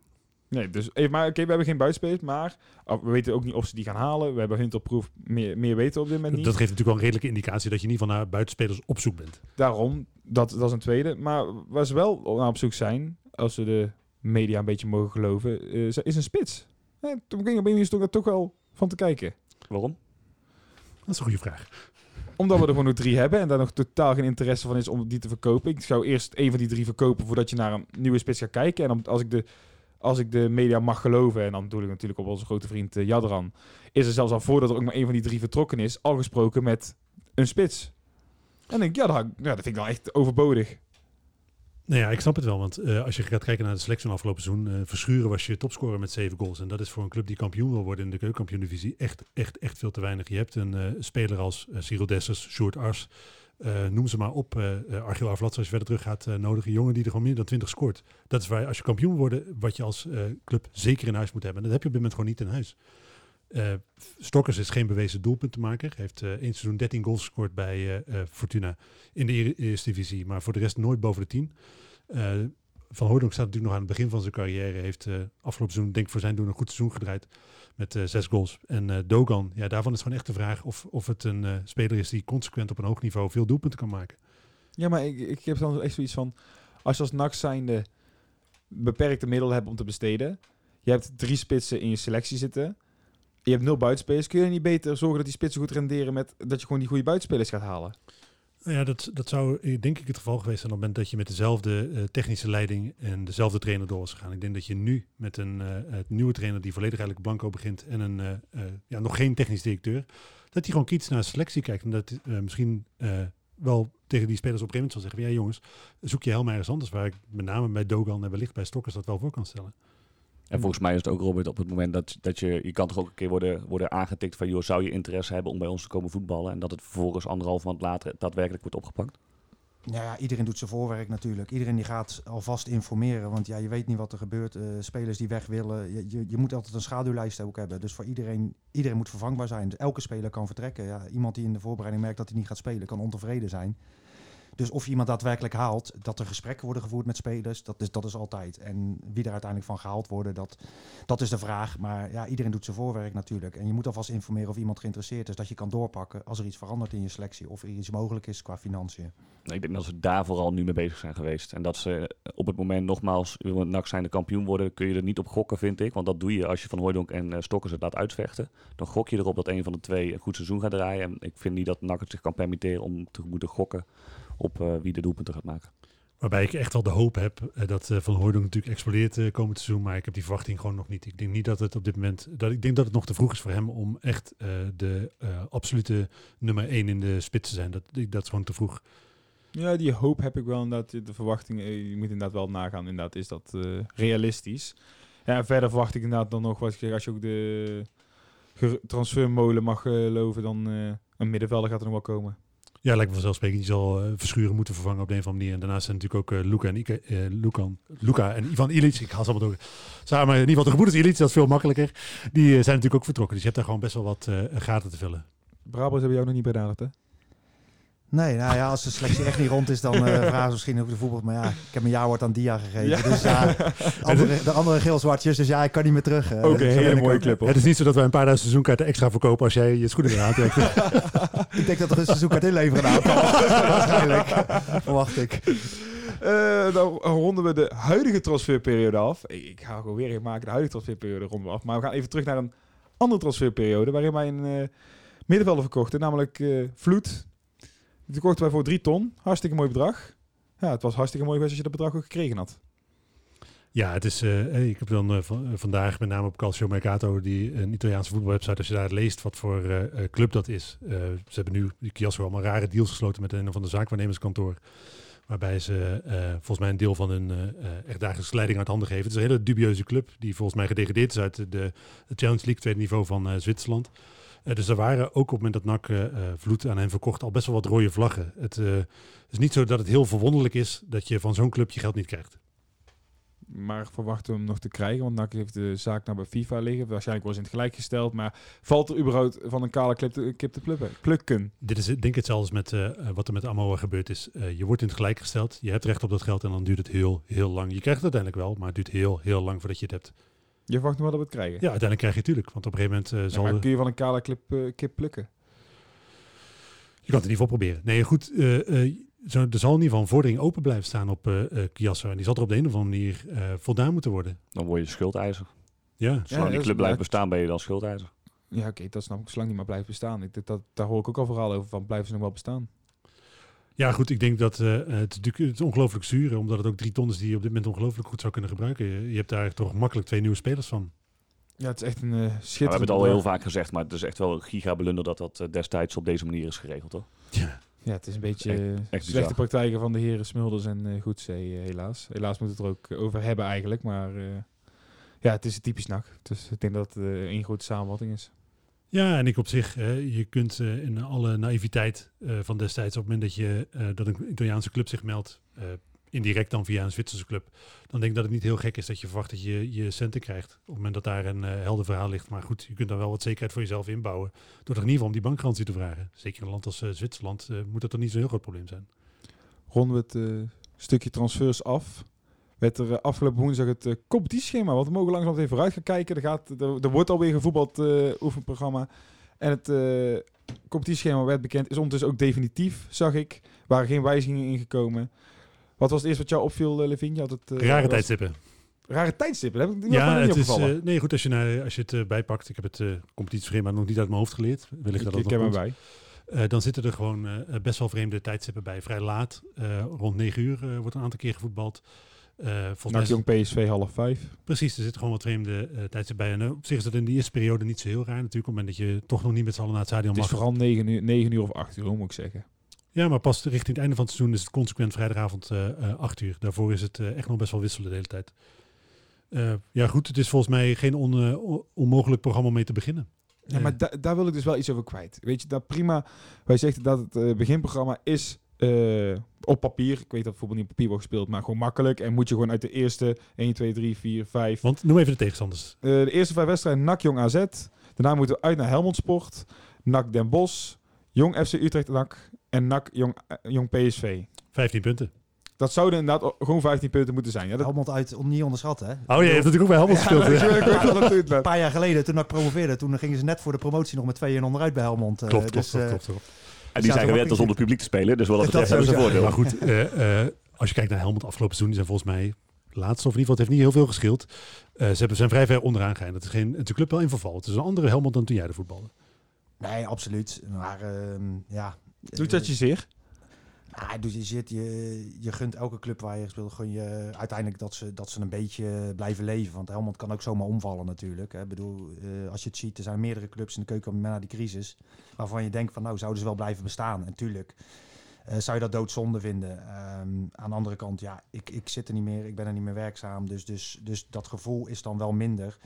Nee, dus even, maar oké, okay, we hebben geen buitenspelers, maar oh, we weten ook niet of ze die gaan halen. We hebben proef meer, meer weten op dit moment niet. Dat geeft natuurlijk wel een redelijke indicatie dat je in ieder geval naar buitenspelers op zoek bent. Daarom, dat, dat is een tweede. Maar waar ze wel naar op zoek zijn, als we de media een beetje mogen geloven, uh, is een spits. Ja, toen ging op een toch, toch wel van te kijken. Waarom? Dat is een goede vraag. Omdat we er gewoon nog drie hebben en daar nog totaal geen interesse van is om die te verkopen. Ik zou eerst een van die drie verkopen voordat je naar een nieuwe spits gaat kijken. En als, ik de, als ik de media mag geloven, en dan bedoel ik natuurlijk op onze grote vriend uh, Jadran, is er zelfs al voordat er ook maar een van die drie vertrokken is, al gesproken met een spits. En ik, ja, dat, ja, dat vind ik dan echt overbodig. Nou ja, ik snap het wel. Want uh, als je gaat kijken naar de selectie van afgelopen seizoen, uh, Verschuren was je topscorer met zeven goals. En dat is voor een club die kampioen wil worden in de keukenkampioen-divisie echt, echt, echt veel te weinig. Je hebt een speler als Cyril Dessers, Sjoerd Ars, noem ze maar op, Argil Avlats als je verder terug gaat nodigen. Een jongen die er gewoon meer dan 20 scoort. Dat is waar, als je kampioen wil worden, wat je als club zeker in huis moet hebben. En dat heb je op dit moment gewoon niet in huis. Uh, Stokkers is geen bewezen doelpuntenmaker. Heeft uh, één seizoen 13 goals gescoord bij uh, Fortuna in de eerste divisie, maar voor de rest nooit boven de 10. Van Hooydonk staat natuurlijk nog aan het begin van zijn carrière. Heeft afgelopen seizoen, denk ik voor zijn doen, een goed seizoen gedraaid met zes goals. En Dogan, ja, daarvan is gewoon echt de vraag of, of het een speler is die consequent op een hoog niveau veel doelpunten kan maken. Ja, maar ik, ik heb dan echt zoiets van, als je als NAC zijnde beperkte middelen hebt om te besteden, je hebt drie spitsen in je selectie zitten je hebt nul buitenspelers. Kun je niet beter zorgen dat die spitsen goed renderen met dat je gewoon die goede buitenspelers gaat halen? Ja, dat, dat zou eh, denk ik het geval geweest zijn op het moment dat je met dezelfde uh, technische leiding en dezelfde trainer door was gegaan. Ik denk dat je nu met een uh, nieuwe trainer die volledig eigenlijk blanco begint en een ja, nog geen technisch directeur, dat hij gewoon kiet naar selectie kijkt en dat misschien wel tegen die spelers op een gegeven moment zal zeggen, ja jongens, zoek je helemaal ergens anders waar ik met name bij Dogan en wellicht bij Stokkers dat wel voor kan stellen. En volgens mij is het ook, Robert, op het moment dat, dat je... Je kan toch ook een keer worden, worden aangetikt van... joh, zou je interesse hebben om bij ons te komen voetballen? En dat het vervolgens anderhalf maand later daadwerkelijk wordt opgepakt? Ja, ja, iedereen doet zijn voorwerk natuurlijk. Iedereen die gaat alvast informeren. Want ja, je weet niet wat er gebeurt. Uh, spelers die weg willen. Je, je, je, moet altijd een schaduwlijst ook hebben. Dus voor iedereen, iedereen moet vervangbaar zijn. Dus elke speler kan vertrekken. Ja, iemand die in de voorbereiding merkt dat hij niet gaat spelen, kan ontevreden zijn. Dus of je iemand daadwerkelijk haalt, dat er gesprekken worden gevoerd met spelers, dat is, dat is altijd. En wie er uiteindelijk van gehaald worden, dat, dat is de vraag. Maar ja, iedereen doet zijn voorwerk natuurlijk. En je moet alvast informeren of iemand geïnteresseerd is, dat je kan doorpakken als er iets verandert in je selectie of er iets mogelijk is qua financiën. Ik denk dat ze daar vooral nu mee bezig zijn geweest. En dat ze op het moment nogmaals, NAC zijn de kampioen worden, kun je er niet op gokken, vind ik. Want dat doe je als je van Hooydonk en uh, Stokkers het laat uitvechten. Dan gok je erop dat een van de twee een goed seizoen gaat draaien. En ik vind niet dat NAC het zich kan permitteren om te moeten gokken op uh, wie de doelpunten gaat maken. Waarbij ik echt wel de hoop heb uh, dat uh, Van Hooydonk natuurlijk explodeert uh, komend seizoen. Maar ik heb die verwachting gewoon nog niet. Ik denk niet dat het op dit moment... Dat, ik denk dat het nog te vroeg is voor hem om echt de absolute nummer 1 in de spits te zijn. Dat, dat is gewoon te vroeg. Ja, die hoop heb ik wel. Inderdaad, de verwachting, je moet inderdaad wel nagaan. Inderdaad, is dat realistisch? Ja, en verder verwacht ik inderdaad dan nog, wat ik zeg, als je ook de transfermolen mag geloven, dan een middenvelder gaat er nog wel komen. Ja, lijkt me vanzelfsprekend. Je zal uh, verschuren moeten vervangen op de een of andere manier. En daarnaast zijn natuurlijk ook uh, Luca, en Ike, uh, Luca en Ivan Ilic. Ik haal ze allemaal door. Samen, in ieder geval de gebroeders Ilic, dat is veel makkelijker. Die zijn natuurlijk ook vertrokken. Dus je hebt daar gewoon best wel wat gaten te vullen. Brabants hebben jou nog niet benaderd, hè? Nee, nou ja, als de selectie echt niet rond is, dan uh, vragen ze misschien ook de voetbal. Maar ja, ik heb een jaarwoord aan Dia gegeven. Ja. Dus ja, andere, de andere geel-zwartjes, dus ja, ik kan niet meer terug. Uh, Ook een hele mooie clip. Het is niet zo dat wij een paar duizend seizoenkaarten extra verkopen als jij je schoenen weer aantrekt. ik denk dat er een seizoenkaart inleveren aan Waarschijnlijk, verwacht ik. Uh, dan ronden we de huidige transferperiode af. Ik, ik ga gewoon weer maken de huidige transferperiode ronden we af. Maar we gaan even terug naar een andere transferperiode waarin wij een uh, middenvelder verkochten, namelijk uh, Vloed die kochten wij voor 3 ton. Hartstikke mooi bedrag. Ja, het was hartstikke mooi geweest als je dat bedrag ook gekregen had. Ja, het is, uh, ik heb dan uh, vandaag met name op Calcio Mercato, die een Italiaanse voetbalwebsite, als je daar leest wat voor club dat is. ze hebben nu, die Chiasso, allemaal rare deals gesloten met een van de zaakwaarnemerskantoor. Waarbij ze volgens mij een deel van hun echt dagelijkse leiding uit handen geven. Het is een hele dubieuze club die volgens mij gedegradeerd is uit de, de Challenge League, tweede niveau van Zwitserland. Uh, dus er waren ook op het moment dat NAC uh, vloed aan hen verkocht al best wel wat rode vlaggen. Het is niet zo dat het heel verwonderlijk is dat je van zo'n club je geld niet krijgt. Maar verwachten we hem nog te krijgen? Want NAC heeft de zaak nou bij FIFA liggen. Waarschijnlijk was in het gelijk gesteld. Maar valt er überhaupt van een kale kip te, kip te plukken? plukken? Dit is denk ik hetzelfde met wat er met Amoa gebeurd is. je wordt in het gelijk gesteld. Je hebt recht op dat geld en dan duurt het heel, heel lang. Je krijgt het uiteindelijk wel, maar het duurt heel, heel lang voordat je het hebt. Je verwacht nog wel dat we het krijgen? Ja, uiteindelijk krijg je het natuurlijk. Want op een gegeven moment uh, zal... maar kun je van een kale clip, uh, kip plukken? Je kan het in ieder geval proberen. Nee, goed. Uh, zo, er zal in ieder geval een vordering open blijven staan op uh, Kiasso. En die zal er op de een of andere manier voldaan moeten worden. Dan word je schuldeiser. Ja. Zolang ja, die club blijft bestaan, ben je dan schuldeiser. Ja, oké, dat snap ik. Zolang niet maar blijft bestaan. Ik, dat, daar hoor ik ook al verhaal over van. Blijven ze nog wel bestaan? Ja, goed, ik denk dat eh, het, natuurlijk- het is ongelooflijk zuur, omdat het ook drie ton is die je op dit moment ongelooflijk goed zou kunnen gebruiken. Je, je hebt daar toch makkelijk twee nieuwe spelers van. Ja, het is echt een eh Maar we schitterend... hebben het al heel vaak gezegd, maar het is echt wel een gigablunder dat dat eh, destijds op deze manier is geregeld, toch? Ja. Ja, het is een beetje Echt- eh, echt slechte bizar. praktijken van de heren Smulders en eh Goedzee, eh, helaas. Helaas moet het er ook over hebben eigenlijk, maar... eh, ja, het is een typisch NAC. Dus ik denk dat het eh, één grote samenvatting is. Ja, en ik op zich, je kunt eh, in alle naïviteit eh, van destijds, op het moment dat, je, eh, dat een Italiaanse club zich meldt, indirect dan via een Zwitserse club, dan denk ik dat het niet heel gek is dat je verwacht dat je je centen krijgt. Op het moment dat daar een helder verhaal ligt. Maar goed, je kunt dan wel wat zekerheid voor jezelf inbouwen, door toch in ieder geval om die bankgarantie te vragen. Zeker in een land als Zwitserland moet dat toch niet zo'n heel groot probleem zijn. ronden we het stukje transfers af. Werd er eh, afgelopen woensdag het eh, competitieschema, want we mogen langzaam even vooruit gaan kijken. Er, gaat, er, er wordt alweer gevoetbald eh oefenprogramma. En het eh competitieschema werd bekend, is ondertussen ook definitief, zag ik. Er waren geen wijzigingen ingekomen. Wat was het eerste wat jou opviel, uh, Levin? Je had het, Rare was- tijdstippen. Rare tijdstippen, heb ik niet, Ja, niet het is, opgevallen. nee goed, als je, als je het bijpakt, ik heb het competitieschema nog niet uit mijn hoofd geleerd. Wellicht ik, dat ik nog heb hem bij. Dan zitten er gewoon best wel vreemde tijdstippen bij. Vrij laat, rond 9 uur wordt een aantal keer gevoetbald. Eh volgens Jong PSV half vijf. precies, er zitten gewoon wat vreemde eh tijdstippen bij. En eh, op zich is dat in de eerste periode niet zo heel raar natuurlijk. Op het moment dat je toch nog niet met z'n allen naar het stadion Het is mag. vooral 9 uur, 9 uur of 8 uur, moet ik zeggen. Ja, maar pas richting het einde van het seizoen is het consequent vrijdagavond eh eh 8 uur. Daarvoor is het echt nog best wel wisselen de hele tijd. Eh, ja goed, het is volgens mij geen on, on- onmogelijk programma om mee te beginnen. Ja, maar da- daar wil ik dus wel iets over kwijt. Weet je, dat prima. Wij zeggen dat het beginprogramma is eh, op papier. Ik weet dat voetbal niet op papier wordt gespeeld, maar gewoon makkelijk. En moet je gewoon uit de eerste 1, 2, 3, 4, 5. Want noem even de tegenstanders. Eh, de eerste vijf wedstrijden NAC Jong AZ. Daarna moeten we uit naar Helmond Sport. NAC Den Bosch. Jong FC Utrecht NAC. En NAC Jong, eh, Jong PSV. 15 punten. Dat zouden inderdaad gewoon 15 punten moeten zijn. Ja, dat, Helmond uit om niet onderschatten. Hè? Oh, je hebt natuurlijk ook bij Helmond gespeeld. Een paar jaar geleden, toen ik promoveerde, toen gingen ze net voor de promotie nog met tweeën onderuit bij Helmond. Klopt, klopt, dus, klopt, klopt, klopt. En die zijn gewend om zonder publiek te spelen, dus wel dat Dat betreft hebben ze sowieso. voordeel. Maar goed, eh, eh, als je kijkt naar Helmond afgelopen seizoen, die zijn volgens mij laatste, of in ieder geval, het heeft niet heel veel gescheeld. Eh, ze hebben, zijn vrij ver onderaan gegaan. Het is, geen, het is een club wel in verval. Het is een andere Helmond dan toen jij de voetbalde. Nee, absoluut. Maar ehm, ja. Doet dat je zeer? Ah, dus je, zit, je, je gunt elke club waar je speelt, gun je uiteindelijk dat ze, dat ze een beetje blijven leven. Want Helmond kan ook zomaar omvallen natuurlijk. Ik bedoel, eh, als je het ziet, er zijn meerdere clubs in de keuken na die crisis. Waarvan je denkt van nou, zouden ze wel blijven bestaan. En tuurlijk eh, zou je dat doodzonde vinden. Ehm, aan de andere kant, ja, ik, ik zit er niet meer, ik ben er niet meer werkzaam. Dus, dus, dus dat gevoel is dan wel minder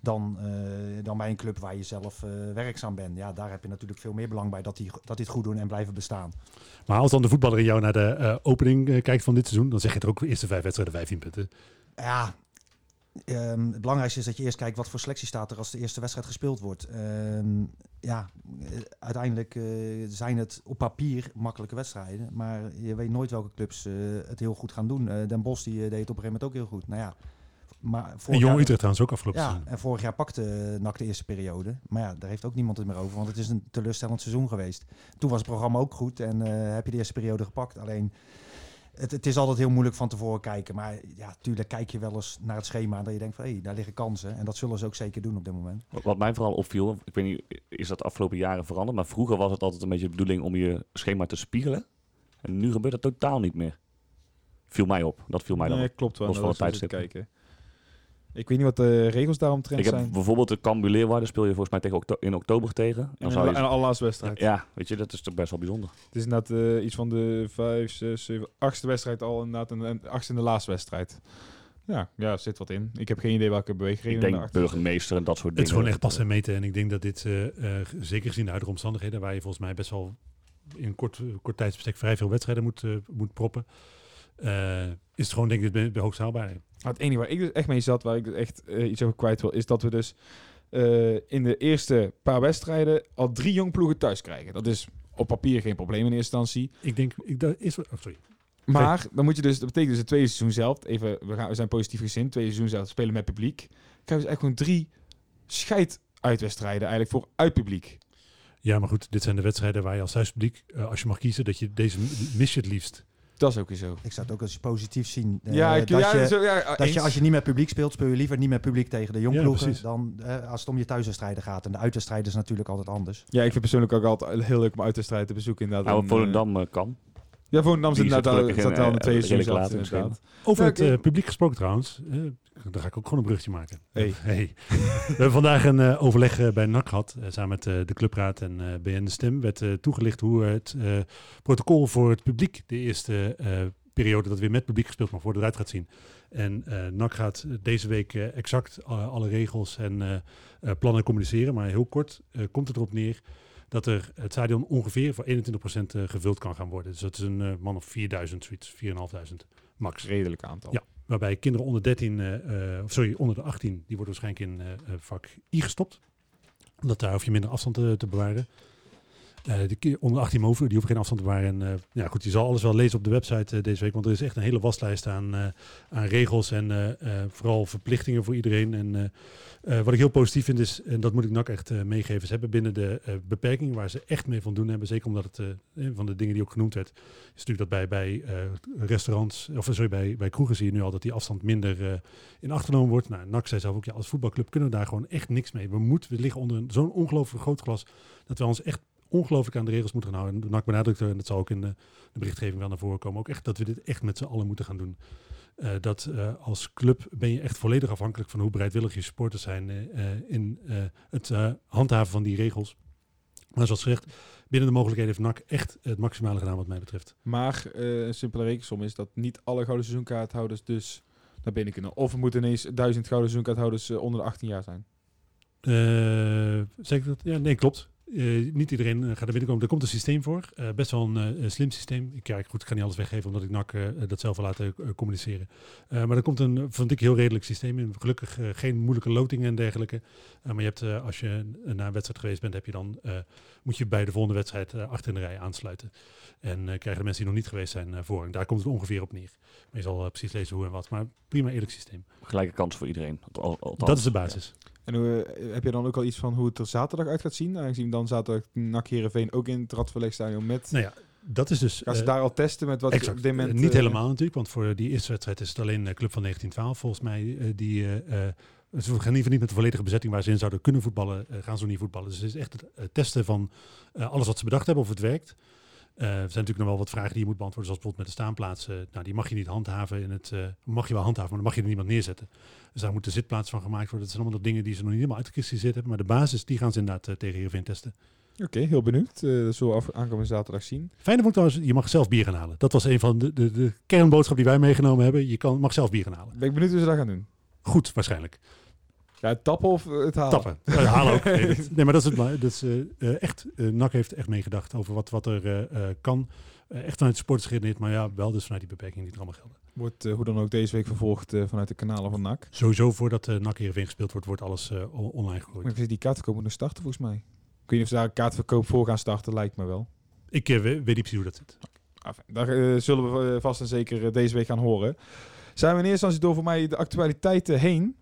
dan, eh, dan bij een club waar je zelf eh, werkzaam bent. Ja, daar heb je natuurlijk veel meer belang bij dat die, dat die het goed doen en blijven bestaan. Maar als dan de voetballer in jou naar de eh, opening kijkt van dit seizoen, dan zeg je er ook de eerste vijf wedstrijden 15 punten. Ja, ehm, het belangrijkste is dat je eerst kijkt wat voor selectie staat er als de eerste wedstrijd gespeeld wordt. Ehm, ja, uiteindelijk zijn het op papier makkelijke wedstrijden. Maar je weet nooit welke clubs het heel goed gaan doen. Den Bosch die, deed het op een gegeven moment ook heel goed. Nou ja, maar En vorig Jong jaar- Utrecht trouwens ook afgelopen Ja, seizoen. en vorig jaar pakte NAC de eerste periode. Maar ja, daar heeft ook niemand het meer over, want het is een teleurstellend seizoen geweest. Toen was het programma ook goed en eh, heb je de eerste periode gepakt. Alleen, het, het is altijd heel moeilijk van tevoren kijken. Maar ja, tuurlijk kijk je wel eens naar het schema en dat je denkt van, hé, daar liggen kansen. En dat zullen ze ook zeker doen op dit moment. Wat- mij vooral opviel, ik weet niet, is dat de afgelopen jaren veranderd, maar vroeger was het altijd een beetje de bedoeling om je schema te spiegelen. En nu gebeurt dat totaal niet meer. Viel mij op. Dat viel mij dan Nee, op. klopt wel. Los Dat van was het tijdstip. kijken. Ik weet niet wat de regels daaromtrent Ik heb zijn. bijvoorbeeld de Cambuur Leeuwarden speel je volgens mij tegen okto- in oktober tegen. Dan En zou de je, allerlaatste wedstrijd. ja, weet je, dat is toch best wel bijzonder. Het is inderdaad eh, iets van de vijf, zes, zeven, achtste wedstrijd al inderdaad. En, en achtste in de laatste wedstrijd. Ja, ja, er zit wat in. Ik heb geen idee welke beweegreden. Ik denk burgemeester en dat soort Het is dingen. gewoon echt passen en meten. En ik denk dat dit, eh, eh, zeker gezien de huidige omstandigheden, waar je volgens mij best wel in een kort, kort tijdsbestek vrij veel wedstrijden moet, moet proppen, eh, is het gewoon denk ik de, de hoogst haalbare. Het enige waar ik dus echt mee zat, waar ik dus echt eh, iets over kwijt wil, is dat we dus eh, in de eerste paar wedstrijden al drie jong ploegen thuis krijgen. Dat is op papier geen probleem in eerste instantie. Ik denk, ik, dat is, oh, sorry. Maar dan moet je dus, dat betekent dus het tweede seizoen zelf, even, we, gaan, we zijn positief gezind, tweede seizoen zelf spelen met publiek. Krijgen we dus echt gewoon drie scheid uitwedstrijden eigenlijk voor uit publiek. Ja, maar goed, dit zijn de wedstrijden waar je als thuispubliek, als je mag kiezen, dat je deze mis je het liefst. Dat is ook weer zo. Ik zou het ook als positief zien. eh, ja, ik, dat ja, je, zo, ja, dat je eens. als je niet met publiek speelt, speel je liever niet met publiek tegen de jongploegen. dan eh, als het om je thuiswedstrijden gaat. En de uitwedstrijden is natuurlijk altijd anders. Ja, ik vind persoonlijk ook altijd heel leuk om uit te strijden te bezoeken. Inderdaad. Nou, En, Volendam eh, kan. Ja, Volendam zit gelukkig al- in, zat al de eh, seizoen het inderdaad. Over het eh, publiek gesproken trouwens. eh, daar ga ik ook gewoon een bruggetje maken. Hey. Hey. We hebben vandaag een eh, overleg eh, bij NAC gehad. eh, samen met eh, de clubraad en eh, BN De Stem. werd eh, toegelicht hoe het eh, protocol voor het publiek de eerste eh, periode dat weer met publiek gespeeld mag worden eruit gaat zien. En eh NAC gaat deze week eh, exact alle, alle regels en eh, eh, plannen communiceren. Maar heel kort eh, komt het erop neer dat er het stadion ongeveer voor 21% eh, gevuld kan gaan worden. Dus dat is een eh, man of 4000, zoiets, 4500 max. Redelijk aantal. Ja. Waarbij kinderen onder 13, eh, of sorry, onder de 18, die worden waarschijnlijk in vak I gestopt. Omdat daar hoef je minder afstand te, te bewaren. Eh de onder 18 boven, die hoeven geen afstand te bewaren. En eh, ja, goed, je zal alles wel lezen op de website eh, deze week. Want er is echt een hele waslijst aan, aan regels en vooral verplichtingen voor iedereen. En wat ik heel positief vind is, en dat moet ik NAC echt meegeven, ze hebben binnen de beperkingen waar ze echt mee van doen hebben. Zeker omdat het, een van de dingen die ook genoemd werd, is natuurlijk dat bij, bij restaurants, of sorry, bij, bij kroegen zie je nu al dat die afstand minder in acht genomen wordt. Nou, NAC zei zelf ook, ja, als voetbalclub kunnen we daar gewoon echt niks mee. We, moeten, we liggen onder zo'n ongelooflijk groot glas dat we ons echt ongelooflijk aan de regels moeten gaan houden. En NAC benadrukt, en dat zal ook in de, de berichtgeving wel naar voren komen, ook echt dat we dit echt met z'n allen moeten gaan doen. Eh, dat eh, als club ben je echt volledig afhankelijk van hoe bereidwillig je supporters zijn eh, eh, in eh, het eh, handhaven van die regels. Maar zoals gezegd, binnen de mogelijkheden heeft NAC echt het maximale gedaan wat mij betreft. Maar eh, een simpele rekensom is dat niet alle gouden seizoenkaarthouders dus naar binnen kunnen. Of er moeten ineens duizend gouden seizoenkaarthouders eh, onder de 18 jaar zijn. Eh zeg dat? Ja, nee, klopt. Eh, niet iedereen eh, gaat er binnenkomen. Er komt een systeem voor. Eh, best wel een slim systeem. Ik, ja, goed, ik ga niet alles weggeven omdat ik NAC dat zelf wil laten communiceren. Maar er komt een, vond ik, heel redelijk systeem in. Gelukkig geen moeilijke lotingen en dergelijke. Maar je hebt, als je naar een wedstrijd geweest bent, heb je dan, moet je bij de volgende wedstrijd achter in de rij aansluiten. En krijgen de mensen die nog niet geweest zijn voorrang. Daar komt het ongeveer op neer. Maar je zal precies lezen hoe en wat. Maar prima eerlijk systeem. Gelijke kans voor iedereen. Althans. Dat is de basis. En hoe, eh, heb je dan ook al iets van hoe het er zaterdag uit gaat zien? Aangezien dan zaterdag NAC Heerenveen ook in het Radverlegstadion met... Nou ja, dat is dus... Gaan ze eh, daar al testen met wat Exact. dit moment... Niet eh, helemaal natuurlijk, want voor die eerste wedstrijd is het alleen de club van 1912 volgens mij die. ze gaan in ieder geval niet met de volledige bezetting waar ze in zouden kunnen voetballen, gaan ze niet voetballen. Dus het is echt het testen van alles wat ze bedacht hebben of het werkt. Eh, er zijn natuurlijk nog wel wat vragen die je moet beantwoorden, zoals bijvoorbeeld met de staanplaatsen. Nou, die mag je niet handhaven in het. eh, mag je wel handhaven, maar dan mag je er niemand neerzetten. Dus daar moet de zitplaats van gemaakt worden. Dat zijn allemaal nog dingen die ze nog niet helemaal uitgekristalliseerd hebben. Maar de basis, die gaan ze inderdaad eh, tegen Heerenveen testen. Oké, heel benieuwd. Eh dat zullen we af, aankomende zaterdag zien. Fijne vond trouwens, je mag zelf bier gaan halen. Dat was een van de, de, de kernboodschap die wij meegenomen hebben. Je kan, mag zelf bier gaan halen. Ben ik benieuwd hoe ze dat gaan doen. Goed, waarschijnlijk. Ja, het tappen of eh, het halen? Tappen. Eh, halen ook. Nee, maar dat is het. maar eh, eh, echt. eh NAC heeft echt meegedacht over wat, wat er eh, eh, kan. Eh, echt vanuit de sporters geredeneerd, maar ja, wel dus vanuit die beperkingen die er allemaal gelden. Wordt eh, hoe dan ook deze week vervolgd eh, vanuit de kanalen van NAC. Sowieso voordat uh, NAC Heerenveen gespeeld wordt, wordt alles eh, online Maar gegooid. ik weet die kaartverkoop moet nog starten volgens mij. Ik weet niet of ze daar een kaartverkoop voor gaan starten, lijkt me wel. Ik we- weet niet precies hoe dat zit. Enfin, daar zullen we vast en zeker deze week gaan horen. Zijn we in eerste instantie door voor mij de actualiteiten heen.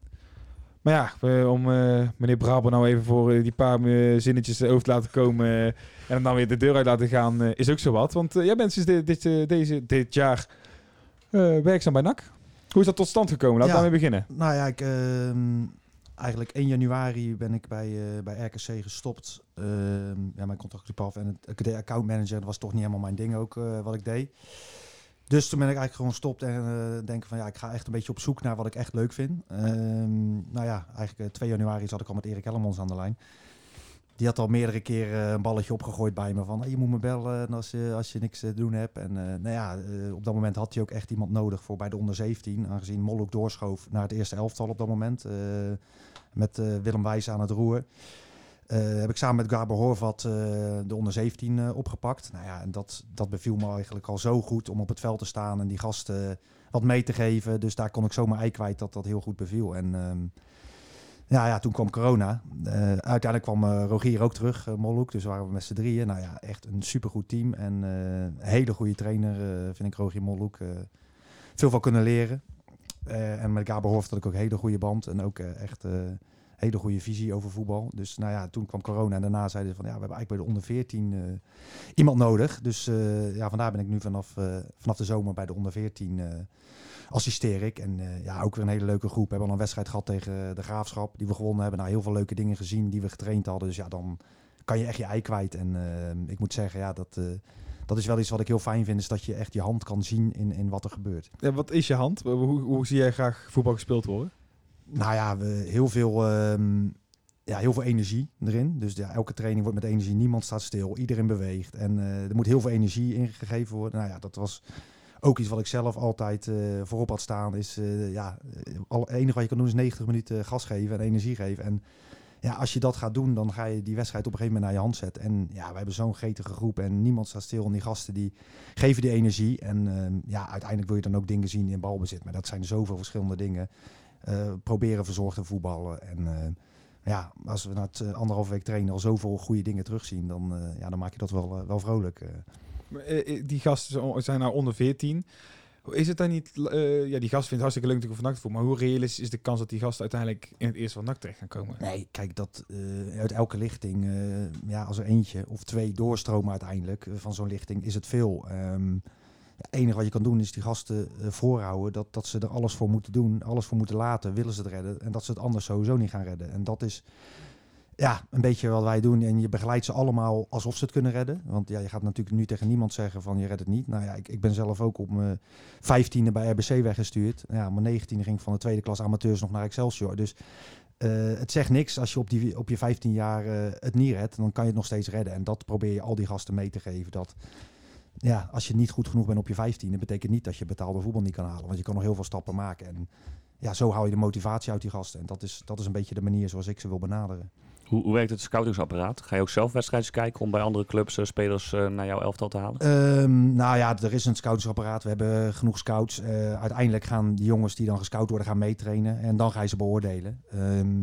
Maar ja, om eh, meneer Brabo nou even voor eh, die paar eh, zinnetjes over te laten komen en hem dan weer de deur uit laten gaan, is ook zo wat. Want jij bent sinds dit, dit, deze, dit jaar werkzaam bij NAC. Hoe is dat tot stand gekomen? Laten we Ja. daarmee beginnen. Nou ja, ik, ehm, eigenlijk 1 januari ben ik bij, bij RKC gestopt. Ehm, ja, mijn contract liep af en het, ik de accountmanager, dat was toch niet helemaal mijn ding ook, wat ik deed. Dus toen ben ik eigenlijk gewoon gestopt en uh, denken van ja, ik ga echt een beetje op zoek naar wat ik echt leuk vind. Ehm, nou ja, eigenlijk uh, 2 januari zat ik al met Erik Hellemons aan de lijn. Die had al meerdere keren een balletje opgegooid bij me van hey, je moet me bellen als je, als je niks te doen hebt. En nou ja, op dat moment had hij ook echt iemand nodig voor bij de onder 17. Aangezien Molhoek doorschoof naar het eerste elftal op dat moment. Met Willem Wijs aan het roer. Heb ik samen met Gabor Horvat de onder 17 opgepakt. Nou ja, en dat, dat beviel me eigenlijk al zo goed om op het veld te staan en die gasten wat mee te geven. Dus daar kon ik zo mijn ei kwijt dat dat heel goed beviel. En um, ja, ja, toen kwam corona. Uiteindelijk kwam Rogier ook terug, uh, Molhoek. Dus waren we met z'n drieën. Nou ja, echt een supergoed team. En een hele goede trainer, vind ik Rogier Molhoek. veel van kunnen leren. en met Gabor Hof had ik ook een hele goede band. En ook echt hele goede visie over voetbal. Dus nou ja, toen kwam corona en daarna zeiden ze van ja, we hebben eigenlijk bij de onder 14 eh, iemand nodig. Dus eh, ja, vandaar ben ik nu vanaf, eh, vanaf de zomer bij de onder 14 eh, assisteer ik. En ja, ook weer een hele leuke groep. We hebben al een wedstrijd gehad tegen de Graafschap die we gewonnen hebben. Nou, heel veel leuke dingen gezien die we getraind hadden. Dus ja, dan kan je echt je ei kwijt. En ik moet zeggen, ja, dat, dat is wel iets wat ik heel fijn vind. Is dat je echt je hand kan zien in, in wat er gebeurt. Ja, wat is je hand? Hoe, hoe zie jij graag voetbal gespeeld worden? Nou ja, we, heel, veel, ehm, ja, heel veel energie erin. Dus ja, elke training wordt met energie. Niemand staat stil. Iedereen beweegt. En eh, er moet heel veel energie ingegeven worden. Nou ja, dat was ook iets wat ik zelf altijd eh, voorop had staan. Is eh, ja, al, het enige wat je kan doen is 90 minuten gas geven en energie geven. En ja, als je dat gaat doen, dan ga je die wedstrijd op een gegeven moment naar je hand zetten. En ja, we hebben zo'n gretige groep en niemand staat stil. En die gasten die geven die energie. En ehm, ja, uiteindelijk wil je dan ook dingen zien in balbezit. Maar dat zijn zoveel verschillende dingen. Eh, proberen verzorgd te voetballen. En eh, ja, als we na het eh, anderhalf week trainen al zoveel goede dingen terugzien, dan, ja, dan maak je dat wel, wel vrolijk. die gasten zijn- nou onder 14. Hoe Is het dan niet... ja, die gast vindt het hartstikke leuk natuurlijk van NAC te. Maar hoe realistisch is de kans dat die gasten uiteindelijk in het eerste van NAC terecht gaan komen? Nee, kijk, dat uit elke lichting, ja, als er eentje of twee doorstromen uiteindelijk van zo'n lichting, is het veel. Ehm, het enige wat je kan doen is die gasten eh, voorhouden dat, dat ze er alles voor moeten doen, alles voor moeten laten, willen ze het redden. En dat ze het anders sowieso niet gaan redden. En dat is ja, een beetje wat wij doen. En je begeleidt ze allemaal alsof ze het kunnen redden. Want ja, je gaat natuurlijk nu tegen niemand zeggen van je redt het niet. Nou ja, ik, ik ben zelf ook op mijn vijftiende bij RBC weggestuurd. Ja, mijn negentiende ging ik van de tweede klas amateurs nog naar Excelsior. Dus eh, het zegt niks als je op, die, op je 15 jaar eh, het niet redt. Dan kan je het nog steeds redden. En dat probeer je al die gasten mee te geven. Dat ja, als je niet goed genoeg bent op je 15, dat betekent niet dat je betaalde voetbal niet kan halen. Want je kan nog heel veel stappen maken. En ja, zo haal je de motivatie uit die gasten. En dat is, dat is een beetje de manier zoals ik ze wil benaderen. Hoe, hoe werkt het scoutingsapparaat? Ga je ook zelf wedstrijdjes kijken om bij andere clubs eh, spelers eh, naar jouw elftal te halen? Ehm, nou ja, er is een scoutingsapparaat. We hebben genoeg scouts. Eh, uiteindelijk gaan die jongens die dan gescout worden, gaan meetrainen. En dan ga je ze beoordelen. Ehm,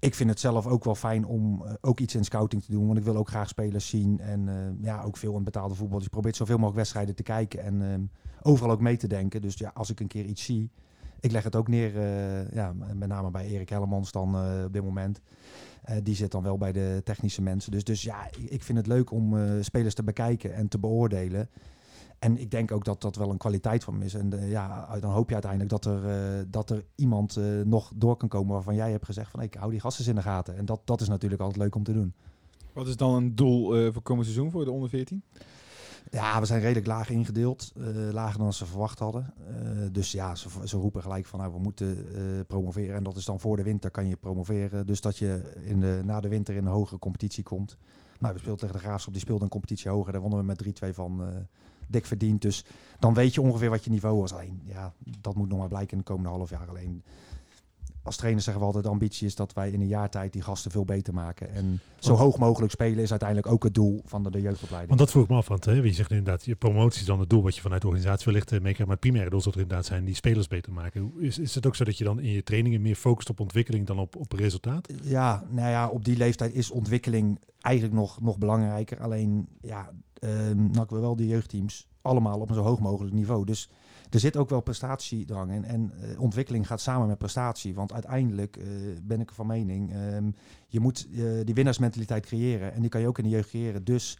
ik vind het zelf ook wel fijn om eh, ook iets in scouting te doen. Want ik wil ook graag spelers zien. En eh, ja, ook veel in betaalde voetbal. Dus ik probeer zoveel mogelijk wedstrijden te kijken. En ehm, overal ook mee te denken. Dus ja, als ik een keer iets zie. Ik leg het ook neer, eh, ja, met name bij Erik Hellemans dan op dit moment. Die zit dan wel bij de technische mensen. Dus, dus ja, ik- ik vind het leuk om spelers te bekijken en te beoordelen. En ik denk ook dat dat wel een kwaliteit van hem is. En eh, ja, dan hoop je uiteindelijk dat er, eh, dat er iemand eh, nog door kan komen waarvan jij hebt gezegd van ik hou die gasten in de gaten. En dat, dat is natuurlijk altijd leuk om te doen. Wat is dan een doel voor komend seizoen voor de onder 14? Ja, we zijn redelijk laag ingedeeld. lager dan ze verwacht hadden. Dus ja, ze, ze roepen gelijk van nou, we moeten promoveren. En dat is dan voor de winter kan je promoveren. Dus dat je in de, na de winter in een hogere competitie komt. Nou, we speelden tegen de Graafschap. Die speelde een competitie hoger. Daar wonnen we met 3-2 van dik verdiend. Dus dan weet je ongeveer wat je niveau was. Alleen, ja, dat moet nog maar blijken in de komende half jaar. Alleen, als trainer zeggen we altijd, de ambitie is dat wij in een jaar tijd die gasten veel beter maken. En zo hoog mogelijk spelen is uiteindelijk ook het doel van de, de jeugdopleiding. Want dat vroeg ik me af, want hè, je zegt inderdaad, je promotie is dan het doel wat je vanuit de organisatie wellicht eh, meekrijgt. Maar het primaire doel zal er inderdaad zijn die spelers beter maken. Is, is het ook zo dat je dan in je trainingen meer focust op ontwikkeling dan op, op resultaat? Ja, nou ja, op die leeftijd is ontwikkeling eigenlijk nog, nog belangrijker. Alleen, ja, ehm nou, ik wil wel de jeugdteams allemaal op een zo hoog mogelijk niveau. Dus er zit ook wel prestatiedrang in. En eh, ontwikkeling gaat samen met prestatie. Want uiteindelijk eh, ben ik van mening, ehm, je moet eh, die winnaarsmentaliteit creëren. En die kan je ook in de jeugd creëren. Dus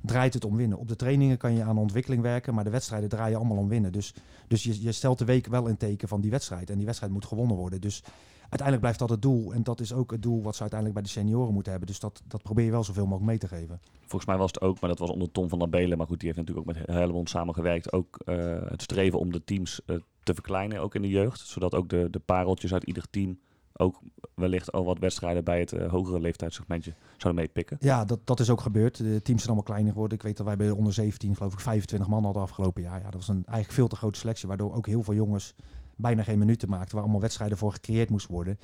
draait het om winnen. Op de trainingen kan je aan ontwikkeling werken, maar de wedstrijden draaien allemaal om winnen. Dus, dus je, je stelt de week wel in teken van die wedstrijd. En die wedstrijd moet gewonnen worden. Dus uiteindelijk blijft dat het doel. En dat is ook het doel wat ze uiteindelijk bij de senioren moeten hebben. Dus dat, dat probeer je wel zoveel mogelijk mee te geven. Volgens mij was het ook, maar dat was onder Tom van der Belen. Maar goed, die heeft natuurlijk ook met Helmond samengewerkt. Ook eh, het streven om de teams eh, te verkleinen, ook in de jeugd. Zodat ook de, de pareltjes uit ieder team ook wellicht al wat wedstrijden bij het eh, hogere leeftijdssegmentje zouden meepikken. Ja, dat, dat is ook gebeurd. De teams zijn allemaal kleiner geworden. Ik weet dat wij bij de onder 17 geloof ik 25 man hadden afgelopen jaar. Ja, dat was een eigenlijk veel te grote selectie. Waardoor ook heel veel jongens bijna geen minuten maakten. Waar allemaal wedstrijden voor gecreëerd moest worden.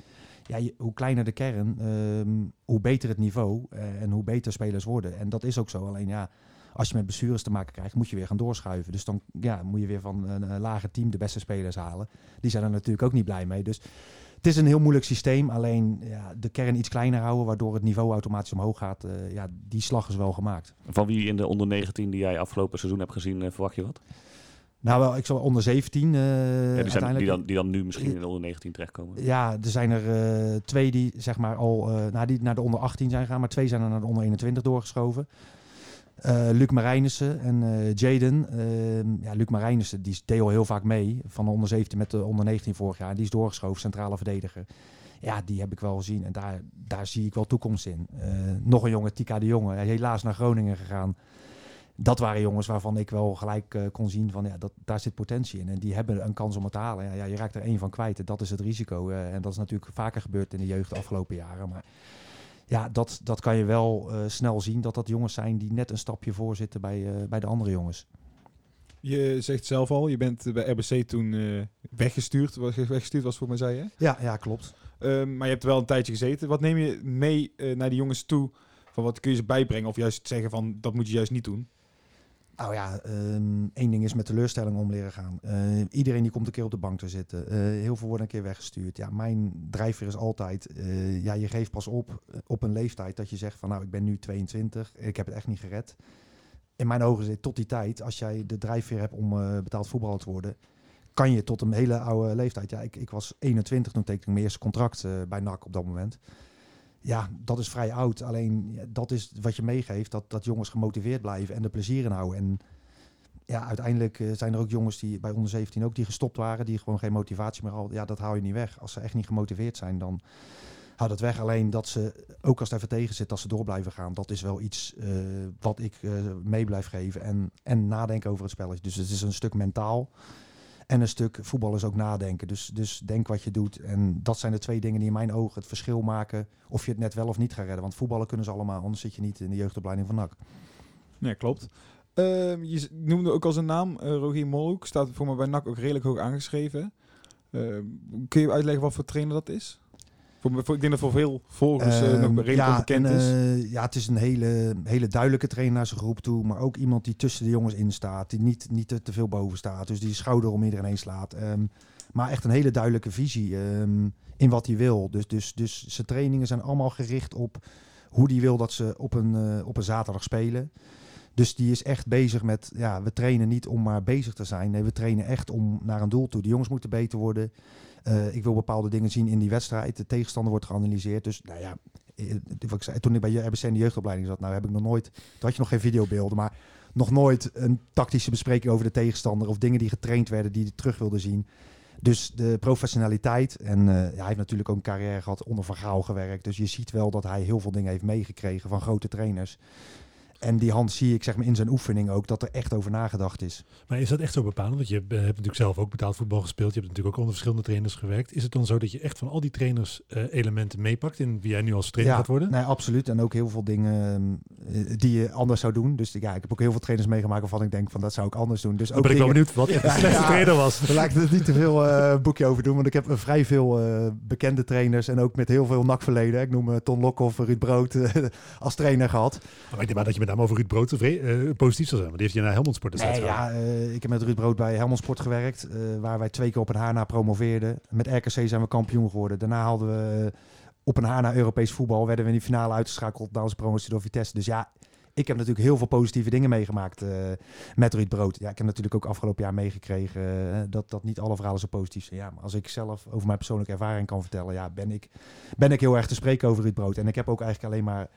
Ja, hoe kleiner de kern, ehm, hoe beter het niveau. eh, en hoe beter spelers worden. En dat is ook zo. Alleen ja, als je met blessures te maken krijgt, moet je weer gaan doorschuiven. Dus dan ja, moet je weer van een, een lager team de beste spelers halen. Die zijn er natuurlijk ook niet blij mee. Dus het is een heel moeilijk systeem. Alleen ja, de kern iets kleiner houden, waardoor het niveau automatisch omhoog gaat. eh, ja, die slag is wel gemaakt. Van wie in de onder 19 die jij afgelopen seizoen hebt gezien, eh, verwacht je wat? Nou, wel, ik zal onder 17 eh Ja, die, zijn, uiteindelijk. die, dan, die dan nu misschien in de onder 19 terechtkomen. Ja, er zijn er eh, twee die zeg maar al eh, nou, die naar de onder 18 zijn gegaan, maar twee zijn er naar de onder 21 doorgeschoven. Luc Marijnissen en Jaden. Ehm, ja, Luc Marijnissen die deed al heel vaak mee van de onder 17 met de onder 19 vorig jaar. Die is doorgeschoven, centrale verdediger. Ja, die heb ik wel gezien en daar, daar zie ik wel toekomst in. Nog een jongen, Tika de Jonge, helaas naar Groningen gegaan. Dat waren jongens waarvan ik wel gelijk eh, kon zien van ja, dat, daar zit potentie in. En die hebben een kans om het te halen. Ja, ja, je raakt er één van kwijt. en Dat is het risico. eh, en dat is natuurlijk vaker gebeurd in de jeugd de afgelopen jaren. Maar ja, dat, dat kan je wel eh, snel zien. Dat dat jongens zijn die net een stapje voor zitten bij, bij de andere jongens. Je zegt zelf al, je bent bij RBC toen weggestuurd. Was weggestuurd was voor mij zei je. Ja, ja klopt. Ehm, maar je hebt er wel een tijdje gezeten. Wat neem je mee naar die jongens toe? Van wat kun je ze bijbrengen? Of juist zeggen van dat moet je juist niet doen? Nou ja, ehm, één ding is met teleurstelling om leren gaan. Eh, iedereen die komt een keer op de bank te zitten. Eh, heel veel worden een keer weggestuurd. Ja, mijn drijfveer is altijd, eh, ja, je geeft pas op op een leeftijd dat je zegt van nou, ik ben nu 22, ik heb het echt niet gered. In mijn ogen zit tot die tijd, als jij de drijfveer hebt om betaald voetballer te worden, kan je tot een hele oude leeftijd. Ja, ik, ik was 21 toen tekende ik mijn eerste contract bij NAC op dat moment. Ja, dat is vrij oud. Alleen dat is wat je meegeeft, dat, dat jongens gemotiveerd blijven en er plezier in houden. En ja, uiteindelijk eh, zijn er ook jongens die bij onder 17 ook die gestopt waren, die gewoon geen motivatie meer hadden. Ja, dat hou je niet weg. Als ze echt niet gemotiveerd zijn, dan hou dat weg. Alleen dat ze, ook als het even tegen zit, dat ze door blijven gaan. Dat is wel iets eh, wat ik eh, mee blijf geven. En, en nadenken over het spelletje. Dus het is een stuk mentaal. En een stuk voetbal is ook nadenken. Dus, dus denk wat je doet. En dat zijn de twee dingen die in mijn ogen het verschil maken. Of je het net wel of niet gaat redden. Want voetballen kunnen ze allemaal. Anders zit je niet in de jeugdopleiding van NAC. Ja, klopt. Ehm, je noemde ook als een naam, eh Rogier Molhoek. Staat voor mij bij NAC ook redelijk hoog aangeschreven. Ehm, kun je uitleggen wat voor trainer dat is? Ik denk dat voor veel volgers eh, nog redelijk ja, onbekend en, is. eh, ja, het is een hele, hele duidelijke trainer naar zijn groep toe. Maar ook iemand die tussen de jongens in staat. Die niet, niet te, te veel boven staat. Dus die schouder om iedereen heen slaat. Ehm, maar echt een hele duidelijke visie ehm, in wat hij wil. Dus, dus, dus zijn trainingen zijn allemaal gericht op hoe hij wil dat ze op een, eh, op een zaterdag spelen. Dus die is echt bezig met, ja, we trainen niet om maar bezig te zijn. Nee, we trainen echt om naar een doel toe. De jongens moeten beter worden. Eh, ik wil bepaalde dingen zien in die wedstrijd. De tegenstander wordt geanalyseerd. Dus nou ja, eh, wat ik zei, toen ik bij RBC in de jeugdopleiding zat, nou heb ik nog nooit, toen had je nog geen videobeelden, maar nog nooit een tactische bespreking over de tegenstander of dingen die getraind werden die je terug wilde zien. Dus de professionaliteit. En eh, hij heeft natuurlijk ook een carrière gehad onder Van Gaal gewerkt. Dus je ziet wel dat hij heel veel dingen heeft meegekregen van grote trainers. En die hand zie ik zeg maar in zijn oefening ook dat er echt over nagedacht is. Maar is dat echt zo bepalend? Want je hebt, eh, natuurlijk zelf ook betaald voetbal gespeeld. Je hebt natuurlijk ook onder verschillende trainers gewerkt. Is het dan zo dat je echt van al die trainers eh, elementen meepakt in wie jij nu als trainer gaat worden? Nee, absoluut. En ook heel veel dingen eh, die je anders zou doen. Dus ja, ik heb ook heel veel trainers meegemaakt waarvan ik denk van dat zou ik anders doen. Dus Dan ook ben ik wel benieuwd wat echt de ja. trainer was. Daar laat ik er niet te veel een boekje over doen, want ik heb vrij veel bekende trainers en ook met heel veel nakverleden. Ik noem Ton Lokhoff, Ruud Brood als trainer gehad. Maar ik denk maar dat je met over Ruud Brood tevreden, eh, positief zal zijn. Want die heeft je naar Helmond Sport Nee, ja, eh, ik heb met Ruud Brood bij Helmond Sport gewerkt, eh, waar wij twee keer op een haar na promoveerden. Met RKC zijn we kampioen geworden. Daarna hadden we op een haar na Europees voetbal, werden we in die finale uitgeschakeld na onze promotie door Vitesse. Dus ja, ik heb natuurlijk heel veel positieve dingen meegemaakt met Ruud Brood. Ja, ik heb natuurlijk ook afgelopen jaar meegekregen dat, dat niet alle verhalen zo positief zijn. Ja, maar als ik zelf over mijn persoonlijke ervaring kan vertellen, ja, ben ik, ben ik heel erg te spreken over Ruud Brood. En ik heb ook eigenlijk alleen maar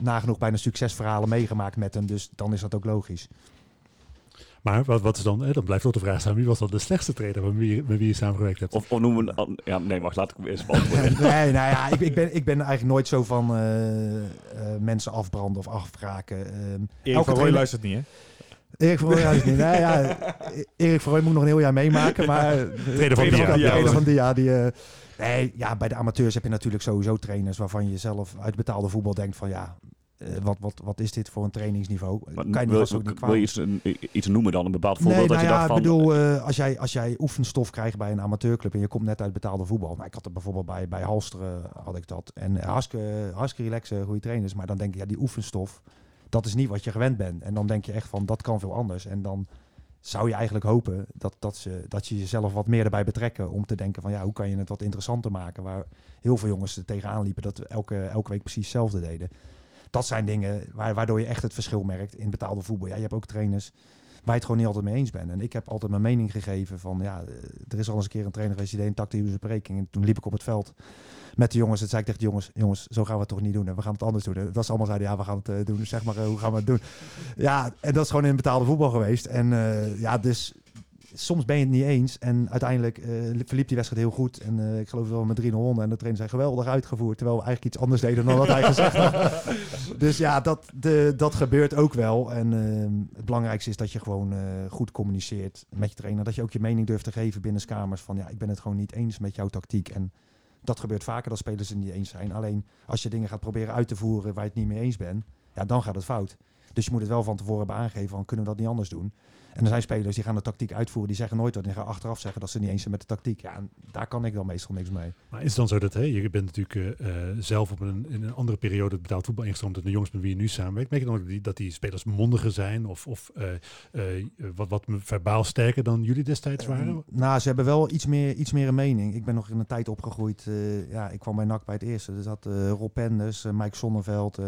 nagenoeg bijna succesverhalen meegemaakt met hem. Dus dan is dat ook logisch. Maar wat, wat is dan, eh, dan blijft ook de vraag staan, wie was dan de slechtste trainer met wie, met wie je samengewerkt hebt? Of, of noemen Ja, nee, wacht, laat ik hem eerst beantwoorden. nee, nou ja, ik, ik, ben, ik ben eigenlijk nooit zo van eh, eh, mensen afbranden of afraken. Ehm, Erik van Rooij trainer- luistert niet, hè? Erik van Rooij is niet. Nee, ja, Erik van Rooij moet nog een heel jaar meemaken. Maar Trainer van Dia. Ja, van Dia. Die, eh, nee, ja, bij de amateurs heb je natuurlijk sowieso trainers waarvan je zelf uit betaalde voetbal denkt van ja, eh, wat, wat, wat is dit voor een trainingsniveau? Maar kan je wil, vast ook niet wil je iets, een- iets noemen dan? Een bepaald voorbeeld Nee, dat nou je ja, dacht van... ik bedoel, eh, als, jij, als jij oefenstof krijgt bij een amateurclub en je komt net uit betaalde voetbal. Nou, ik had het bijvoorbeeld bij, bij Halsteren had ik dat. En hartstikke, hartstikke relaxe, goede trainers. Maar dan denk je, ja, die oefenstof, dat is niet wat je gewend bent. En dan denk je echt van, dat kan veel anders. En dan zou je eigenlijk hopen dat, dat, ze, dat je jezelf wat meer erbij betrekken. Om te denken van, ja, hoe kan je het wat interessanter maken? Waar heel veel jongens tegenaan liepen, dat we elke, elke week precies hetzelfde deden. Dat zijn dingen waar, waardoor je echt het verschil merkt in betaalde voetbal. Ja, je hebt ook trainers je het gewoon niet altijd mee eens bent. En ik heb altijd mijn mening gegeven van, ja, eh, er is al eens een keer een trainer die deed een tactische bespreking. En toen liep ik op het veld met de jongens. En zei ik tegen de jongens, jongens, zo gaan we het toch niet doen. En we gaan het anders doen. En dat ze allemaal zeiden, ja, we gaan het eh, doen. Zeg maar, eh, hoe gaan we het doen? Ja, en dat is gewoon in betaalde voetbal geweest. En ja, dus soms ben je het niet eens. En uiteindelijk eh, verliep die wedstrijd heel goed. En eh, ik geloof wel met 3-0 wonnen. En de trainer zei geweldig uitgevoerd. Terwijl we eigenlijk iets anders deden dan wat hij gezegd had. Dus ja, dat, de, dat gebeurt ook wel. En eh, het belangrijkste is dat je gewoon eh, goed communiceert met je trainer. Dat je ook je mening durft te geven binnen kamers. Van ja, ik ben het gewoon niet eens met jouw tactiek. En dat gebeurt vaker dat spelers het niet eens zijn. Alleen als je dingen gaat proberen uit te voeren waar je het niet mee eens bent. Ja, dan gaat het fout. Dus je moet het wel van tevoren hebben aangegeven van kunnen we dat niet anders doen. En er zijn spelers die gaan de tactiek uitvoeren, die zeggen nooit wat. Die gaan achteraf zeggen dat ze niet eens zijn met de tactiek. Ja, en daar kan ik dan meestal niks mee. Maar is het dan zo dat hè, je bent natuurlijk eh, eh, zelf op een, in een andere periode het betaald voetbal ingestroomd dan de jongens met wie je nu samenwerkt. Merk je dan ook dat die, dat die spelers mondiger zijn of, of eh, wat, wat verbaal sterker dan jullie destijds waren? Nou, ze hebben wel iets meer, iets meer een mening. Ik ben nog in een tijd opgegroeid. ja, ik kwam bij NAC bij het eerste. Er zat eh Rob Penders, Mike Sonneveld.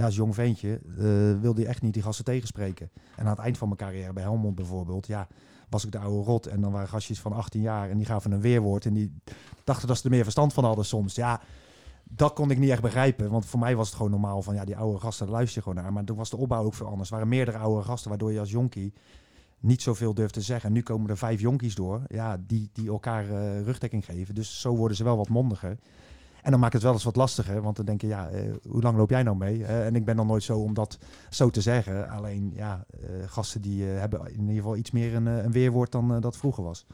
Ja, als jong ventje eh, wilde je echt niet die gasten tegenspreken. En aan het eind van mijn carrière bij Helmond bijvoorbeeld, ja, was ik de oude rot. En dan waren gastjes van 18 jaar en die gaven een weerwoord. En die dachten dat ze er meer verstand van hadden soms. Ja, dat kon ik niet echt begrijpen. Want voor mij was het gewoon normaal van, ja, die oude gasten, luister je gewoon naar. Maar toen was de opbouw ook veel anders. Er waren meerdere oude gasten, waardoor je als jonkie niet zoveel durft te zeggen. En nu komen er vijf jonkies door, ja, die, die elkaar eh, rugdekking geven. Dus zo worden ze wel wat mondiger. En dan maakt het wel eens wat lastiger, want dan denk je, ja, eh, hoe lang loop jij nou mee? Eh, en ik ben dan nooit zo om dat zo te zeggen. Alleen, ja, eh, gasten die hebben in ieder geval iets meer een, een weerwoord dan dat vroeger was.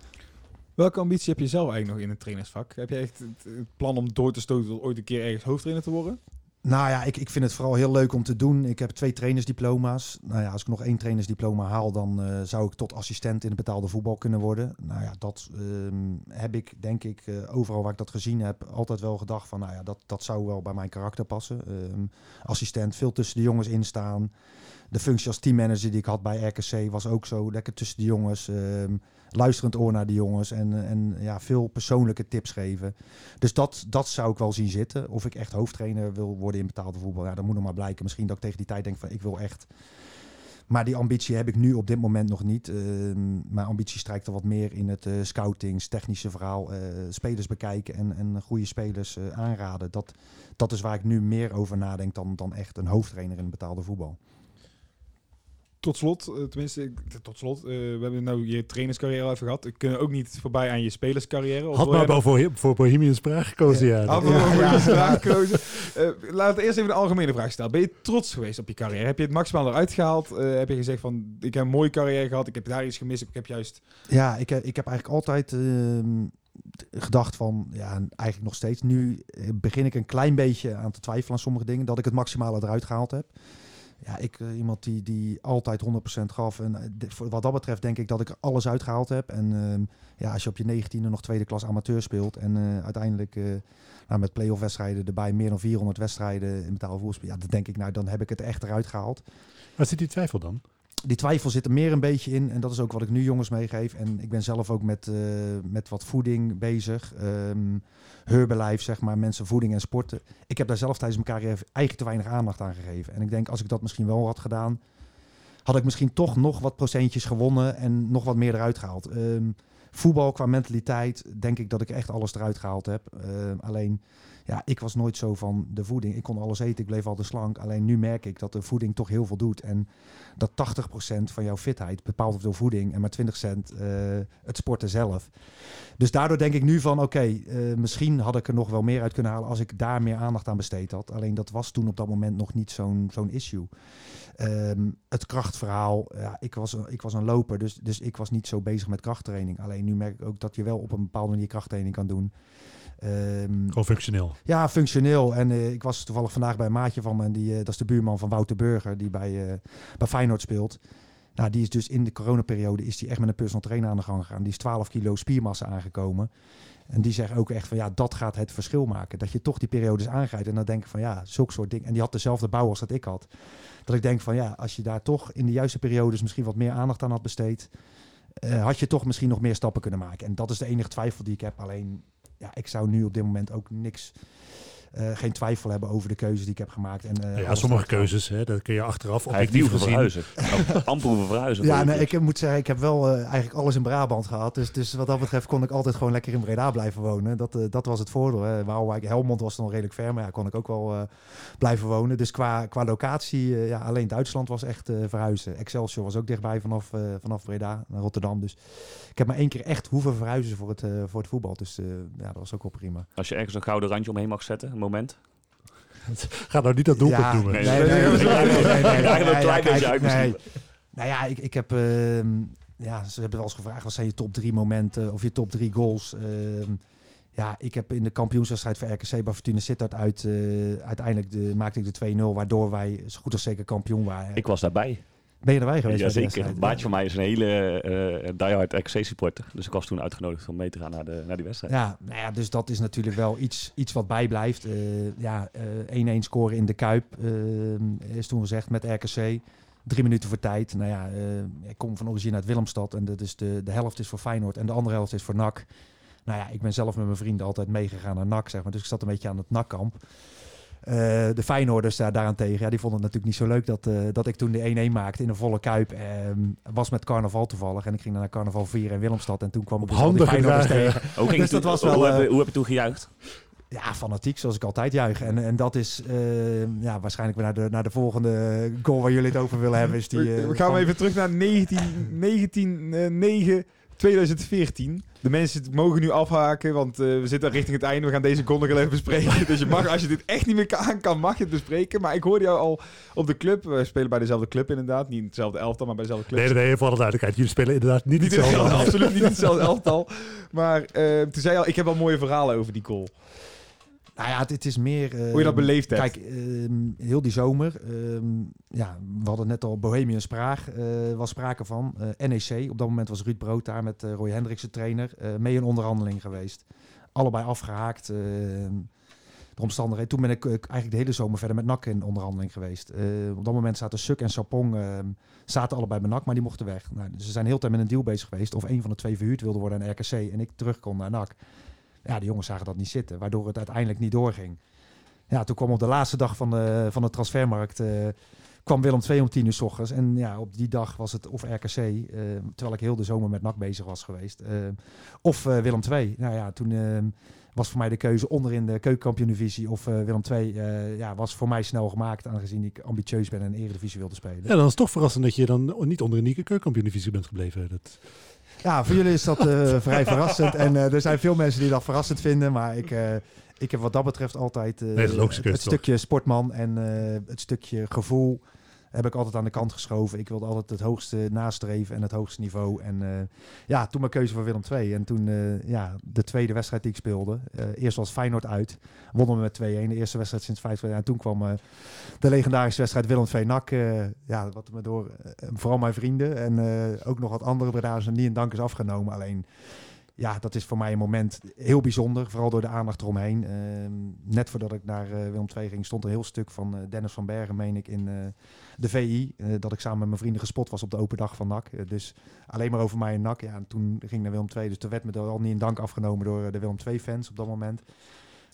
Welke ambitie heb je zelf eigenlijk nog in het trainersvak? Heb je echt het, het plan om door te stoten tot ooit een keer ergens hoofdtrainer te worden? Nou ja, ik, ik vind het vooral heel leuk om te doen. Ik heb twee trainersdiploma's. Nou ja, als ik nog één trainersdiploma haal, dan eh, zou ik tot assistent in het betaalde voetbal kunnen worden. Nou ja, dat ehm, heb ik, denk ik, eh, overal waar ik dat gezien heb, altijd wel gedacht van, nou ja, dat, dat zou wel bij mijn karakter passen. Ehm, assistent, veel tussen de jongens instaan. De functie als teammanager die ik had bij RKC was ook zo, lekker tussen de jongens. ehm, luisterend oor naar de jongens en, en ja, veel persoonlijke tips geven. Dus dat, dat zou ik wel zien zitten. Of ik echt hoofdtrainer wil worden in betaalde voetbal. Ja, dat moet nog maar blijken. Misschien dat ik tegen die tijd denk van ik wil echt. Maar die ambitie heb ik nu op dit moment nog niet. Ehm, mijn ambitie strijkt er wat meer in het eh, scoutings, technische verhaal, eh, spelers bekijken en, en goede spelers eh, aanraden. Dat, dat is waar ik nu meer over nadenk dan, dan echt een hoofdtrainer in betaalde voetbal. Tot slot, eh, tenminste, tot slot, eh, we hebben nou je trainerscarrière al even gehad. We kunnen ook niet voorbij aan je spelerscarrière. Had maar wel voor, voor Bohemian Spraak gekozen, ja. Ja, je ja. vraag gekozen. Eh, laten we eerst even een algemene vraag stellen. Ben je trots geweest op je carrière? Heb je het maximaal eruit gehaald? Eh, heb je gezegd van, ik heb een mooie carrière gehad, ik heb daar iets gemist, ik heb juist... Ja, ik, heb- ik heb eigenlijk altijd ehm, gedacht van, ja, en eigenlijk nog steeds. Nu begin ik een klein beetje aan te twijfelen aan sommige dingen, dat ik het maximale eruit gehaald heb. Ja, ik, eh, iemand die, die altijd 100% gaf. En eh, wat dat betreft denk ik dat ik alles uitgehaald heb. En ehm, ja, als je op je 19e nog tweede klas amateur speelt en eh, uiteindelijk nou, met play-off wedstrijden erbij meer dan 400 wedstrijden in betaalde voetbal, ja, dan denk ik, nou, dan heb ik het echt eruit gehaald Waar zit die twijfel dan? Die twijfel zit er meer een beetje in. En dat is ook wat ik nu jongens meegeef. En ik ben zelf ook met, eh, met wat voeding bezig. Herbalife, zeg maar. Mensen voeding en sporten. Ik heb daar zelf tijdens mijn carrière eigenlijk te weinig aandacht aan gegeven. En ik denk, als ik dat misschien wel had gedaan... had ik misschien toch nog wat procentjes gewonnen... en nog wat meer eruit gehaald. Ehm, voetbal qua mentaliteit... denk ik dat ik echt alles eruit gehaald heb. Ehm, alleen... Ja, ik was nooit zo van de voeding. Ik kon alles eten, ik bleef altijd slank. Alleen nu merk ik dat de voeding toch heel veel doet. En dat 80% van jouw fitheid bepaald wordt door voeding en maar 20% eh, het sporten zelf. Dus daardoor denk ik nu van oké, eh, misschien had ik er nog wel meer uit kunnen halen als ik daar meer aandacht aan besteed had. Alleen dat was toen op dat moment nog niet zo'n issue. Ehm, het krachtverhaal, ja, ik, was, ik was een loper, dus, dus ik was niet zo bezig met krachttraining. Alleen nu merk ik ook dat je wel op een bepaalde manier krachttraining kan doen. Gewoon functioneel. ja, functioneel. En eh, ik was toevallig vandaag bij een maatje van me. En die, eh, dat is de buurman van Wouter Burger, die bij, eh, bij Feyenoord speelt. Nou, die is dus in de coronaperiode is die echt met een personal trainer aan de gang gegaan. Die is 12 kilo spiermassa aangekomen. En die zegt ook echt van ja, dat gaat het verschil maken. Dat je toch die periodes aangrijpt. En dan denk ik van ja, zulke soort dingen. En die had dezelfde bouw als dat ik had. Dat ik denk van ja, als je daar toch in de juiste periodes misschien wat meer aandacht aan had besteed. had je toch misschien nog meer stappen kunnen maken. En dat is de enige twijfel die ik heb. Alleen, ja, ik zou nu op dit moment ook niks geen twijfel hebben over de keuzes die ik heb gemaakt. En, eh, ja, sommige keuzes, hè, dat kun je achteraf objectief nieuw gezien. verhuizen. Nou, Amper hoeven verhuizen. Ja, nee, ik moet zeggen, ik heb wel eh, eigenlijk alles in Brabant gehad. Dus, dus wat dat betreft kon ik altijd gewoon lekker in Breda blijven wonen. Dat, eh, dat was het voordeel. Hè. Waalwijk, Helmond was nog redelijk ver, maar ja, kon ik ook wel eh, blijven wonen. Dus qua, qua locatie, eh, ja, alleen Duitsland was echt eh, verhuizen. Excelsior was ook dichtbij vanaf, eh, vanaf Breda naar Rotterdam. Dus ik heb maar één keer echt hoeven verhuizen voor het, eh, voor het voetbal. Dus eh, ja, dat was ook wel prima. Als je ergens een gouden randje omheen mag zetten, moment. Ga nou niet dat doelpunt Ja, noemen. Nee, Nee, nee, nee, nee. Nou ja, ik, ik heb... ehm, ja, ze hebben wel eens gevraagd, wat zijn je top drie momenten of je top drie goals? Ehm, ja, ik heb in de kampioenswedstrijd voor RKC bij Fortuna Sittard uit... eh, uiteindelijk de, maakte ik de 2-0, waardoor wij zo goed als zeker kampioen waren. Ik was daarbij. Ben je erbij geweest? bij die Jazeker. Een baatje van mij is een hele eh diehard RKC-supporter. Dus ik was toen uitgenodigd om mee te gaan naar, de, naar die wedstrijd. Ja, nou ja, dus dat is natuurlijk wel iets, iets wat bijblijft. Eh, ja, eh 1-1 scoren in de Kuip is toen gezegd met RKC. Drie minuten voor tijd. Nou ja, ik kom van origine uit Willemstad en dat is de, de helft is voor Feyenoord en de andere helft is voor NAC. Nou ja, ik ben zelf met mijn vrienden altijd meegegaan naar NAC, zeg maar. Dus ik zat een beetje aan het NAC-kamp. Eh, de Feyenoorders daar, daarentegen, ja, die vonden het natuurlijk niet zo leuk dat, eh, dat ik toen de 1-1 maakte in een volle Kuip. Ehm, was met carnaval toevallig en ik ging naar carnaval 4 in Willemstad en toen kwam ik Op dus al die handen Feyenoorders tegen. Hoe, ging Dus dat was wel, hoe, heb, eh, je- hoe heb je toen gejuicht? Ja, fanatiek, zoals ik altijd juich. En, en dat is eh, ja, waarschijnlijk weer naar de, naar de volgende goal waar jullie het over willen hebben. Is die, we, we gaan van- even terug naar 19, 19 eh, 9 2014. De mensen mogen nu afhaken, want eh, we zitten richting het einde. We gaan deze wel even bespreken. dus je mag, als je dit echt niet meer aan kan, mag je het bespreken. Maar ik hoorde jou al op de club. We spelen bij dezelfde club inderdaad. Niet hetzelfde elftal, maar bij dezelfde club. Nee, nee, nee, voor alle duidelijkheid. Jullie spelen inderdaad niet, Niet hetzelfde. hetzelfde, absoluut niet hetzelfde elftal. Maar eh, toen zei je al, ik heb wel mooie verhalen over die goal. Nou ja, het, is meer... Hoe je dat beleefd hebt. Kijk, ehm, heel die zomer, ehm, ja, we hadden net al Bohemian Spraag, eh was sprake van. Eh, NEC, op dat moment was Ruud Brood daar met eh, Roy Hendricks de trainer, mee in onderhandeling geweest. Allebei afgehaakt. ehm, de omstandigheden. Toen ben ik eigenlijk de hele zomer verder met NAC in onderhandeling geweest. Op dat moment zaten Suk en Sapong ehm, zaten allebei bij NAC, maar die mochten weg. Nou, ze zijn heel tijd met een deal bezig geweest of een van de twee verhuurd wilde worden aan RKC en ik terug kon naar NAC. Ja, de jongens zagen dat niet zitten, waardoor het uiteindelijk niet doorging. Ja, toen kwam op de laatste dag van de, van de transfermarkt... eh, kwam Willem II om tien uur s ochtends. En ja, op die dag was het of RKC, eh, terwijl ik heel de zomer met NAC bezig was geweest. eh, of Willem II. Nou ja, toen was voor mij de keuze onderin de keukenkampioen-divisie of Willem II. eh, ja, was voor mij snel gemaakt, aangezien ik ambitieus ben en eredivisie wilde spelen. Ja, dan is het toch verrassend dat je dan niet onder een Nieke keukenkampioen-divisie bent gebleven. Dat... Ja, voor jullie is dat eh, vrij verrassend. En eh, er zijn veel mensen die dat verrassend vinden. Maar ik, eh, ik heb wat dat betreft altijd Nee, het, het stukje sportman en het stukje gevoel heb ik altijd aan de kant geschoven. Ik wilde altijd het hoogste nastreven en het hoogste niveau. En eh, ja, toen mijn keuze voor Willem II. En toen eh, ja, de tweede wedstrijd die ik speelde. eh, eerst was Feyenoord uit. Wonnen we met 2-1. De eerste wedstrijd sinds 5 jaar. En toen kwam de legendarische wedstrijd Willem II NAC. ja, wat me door vooral mijn vrienden en ook nog wat andere Breda's niet in dank is afgenomen. Alleen ja, dat is voor mij een moment heel bijzonder. Vooral door de aandacht eromheen. Ehm, net voordat ik naar eh, Willem II ging, stond een heel stuk van eh, Dennis van Bergen, meen ik, in eh, de VI. dat ik samen met mijn vrienden gespot was op de open dag van NAC. Dus alleen maar over mij en NAC. Ja, en toen ging ik naar Willem II. Dus toen werd me er al niet in dank afgenomen door de Willem II-fans op dat moment.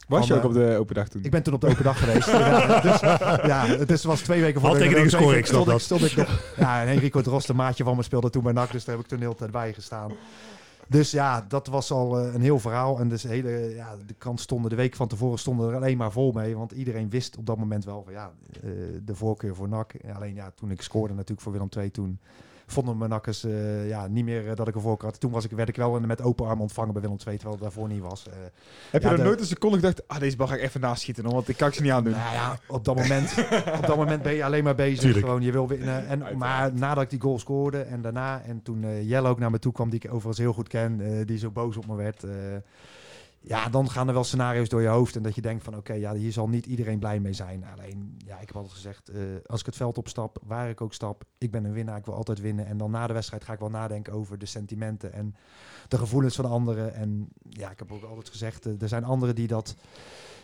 Was je ook op de open dag toen? Ik ben toen op de open dag geweest. ja, dus, ja, dus het was twee weken voor Handtekeningen de scoren, ik snap stond, ik, dat. stond ik nog. Ja, en Enrico Drost, een maatje van me, speelde toen bij NAC. Dus daar heb ik toen de hele tijd bij gestaan. Dus ja, dat was al eh, een heel verhaal. En dus hele, ja, de krant stonden de week van tevoren stonden er alleen maar vol mee. Want iedereen wist op dat moment wel van ja, eh, de voorkeur voor NAC. Alleen ja, toen ik scoorde natuurlijk voor Willem II, toen vonden mijn nakkers eh, ja, niet meer eh, dat ik een voorkeur had. Toen was ik, werd ik wel met open arm ontvangen bij Willem II, terwijl het daarvoor niet was. Eh, Heb je er de- nooit een seconde gedacht, ah, deze bal ga ik even naast schieten, hoor, want ik kan ze niet aandoen. Nou ja, op dat moment, op dat moment ben je alleen maar bezig. Tuurlijk. Gewoon, je wil winnen. En, maar nadat ik die goal scoorde en daarna, en toen eh Jelle ook naar me toe kwam, die ik overigens heel goed ken, eh, die zo boos op me werd. Ja, dan gaan er wel scenario's door je hoofd. En dat je denkt van, oké, ja, hier zal niet iedereen blij mee zijn. Alleen, ja, ik heb altijd gezegd, eh, als ik het veld opstap, waar ik ook stap, ik ben een winnaar, ik wil altijd winnen. En dan na de wedstrijd ga ik wel nadenken over de sentimenten en de gevoelens van anderen. En ja, ik heb ook altijd gezegd, eh, er zijn anderen die dat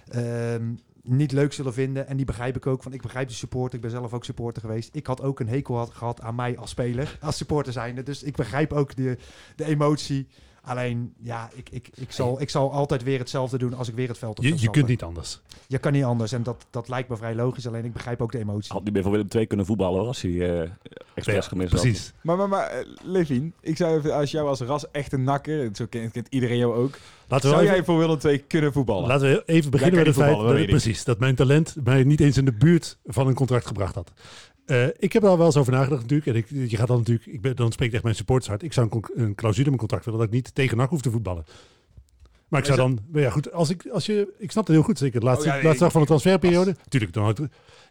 ehm, niet leuk zullen vinden. En die begrijp ik ook. Want ik begrijp de supporter. Ik ben zelf ook supporter geweest. Ik had ook een hekel had, gehad aan mij als speler. Als supporter zijnde. Dus ik begrijp ook de, de emotie. Alleen, ja, ik, ik, ik, zal, ik zal altijd weer hetzelfde doen als ik weer het veld op Je, je kunt niet anders. Je kan niet anders en dat, dat lijkt me vrij logisch. Alleen ik begrijp ook de emotie. Had niet meer voor Willem II kunnen voetballen hoor, als hij eh expres Ja, gemist had. precies. Maar, maar, maar eh, Levien, ik zou even, als jou als ras echt een nakker, zo kent, kent iedereen jou ook, Laten we, zou jij voor Willem II kunnen voetballen? laten we even beginnen met het feit dat, precies, dat mijn talent mij niet eens in de buurt van een contract gebracht had. Eh, ik heb er al wel eens over nagedacht natuurlijk. En ik, je gaat dan natuurlijk, ik ben, dan spreekt echt mijn supporters Ik zou een, clausule in mijn contract willen dat ik niet tegen NAC hoef te voetballen. Maar ik zou dan, maar ja goed, als ik, als je, ik snap het heel goed, zeker de laatste, Oh, ja, laatste dag van de transferperiode. Tuurlijk, dan had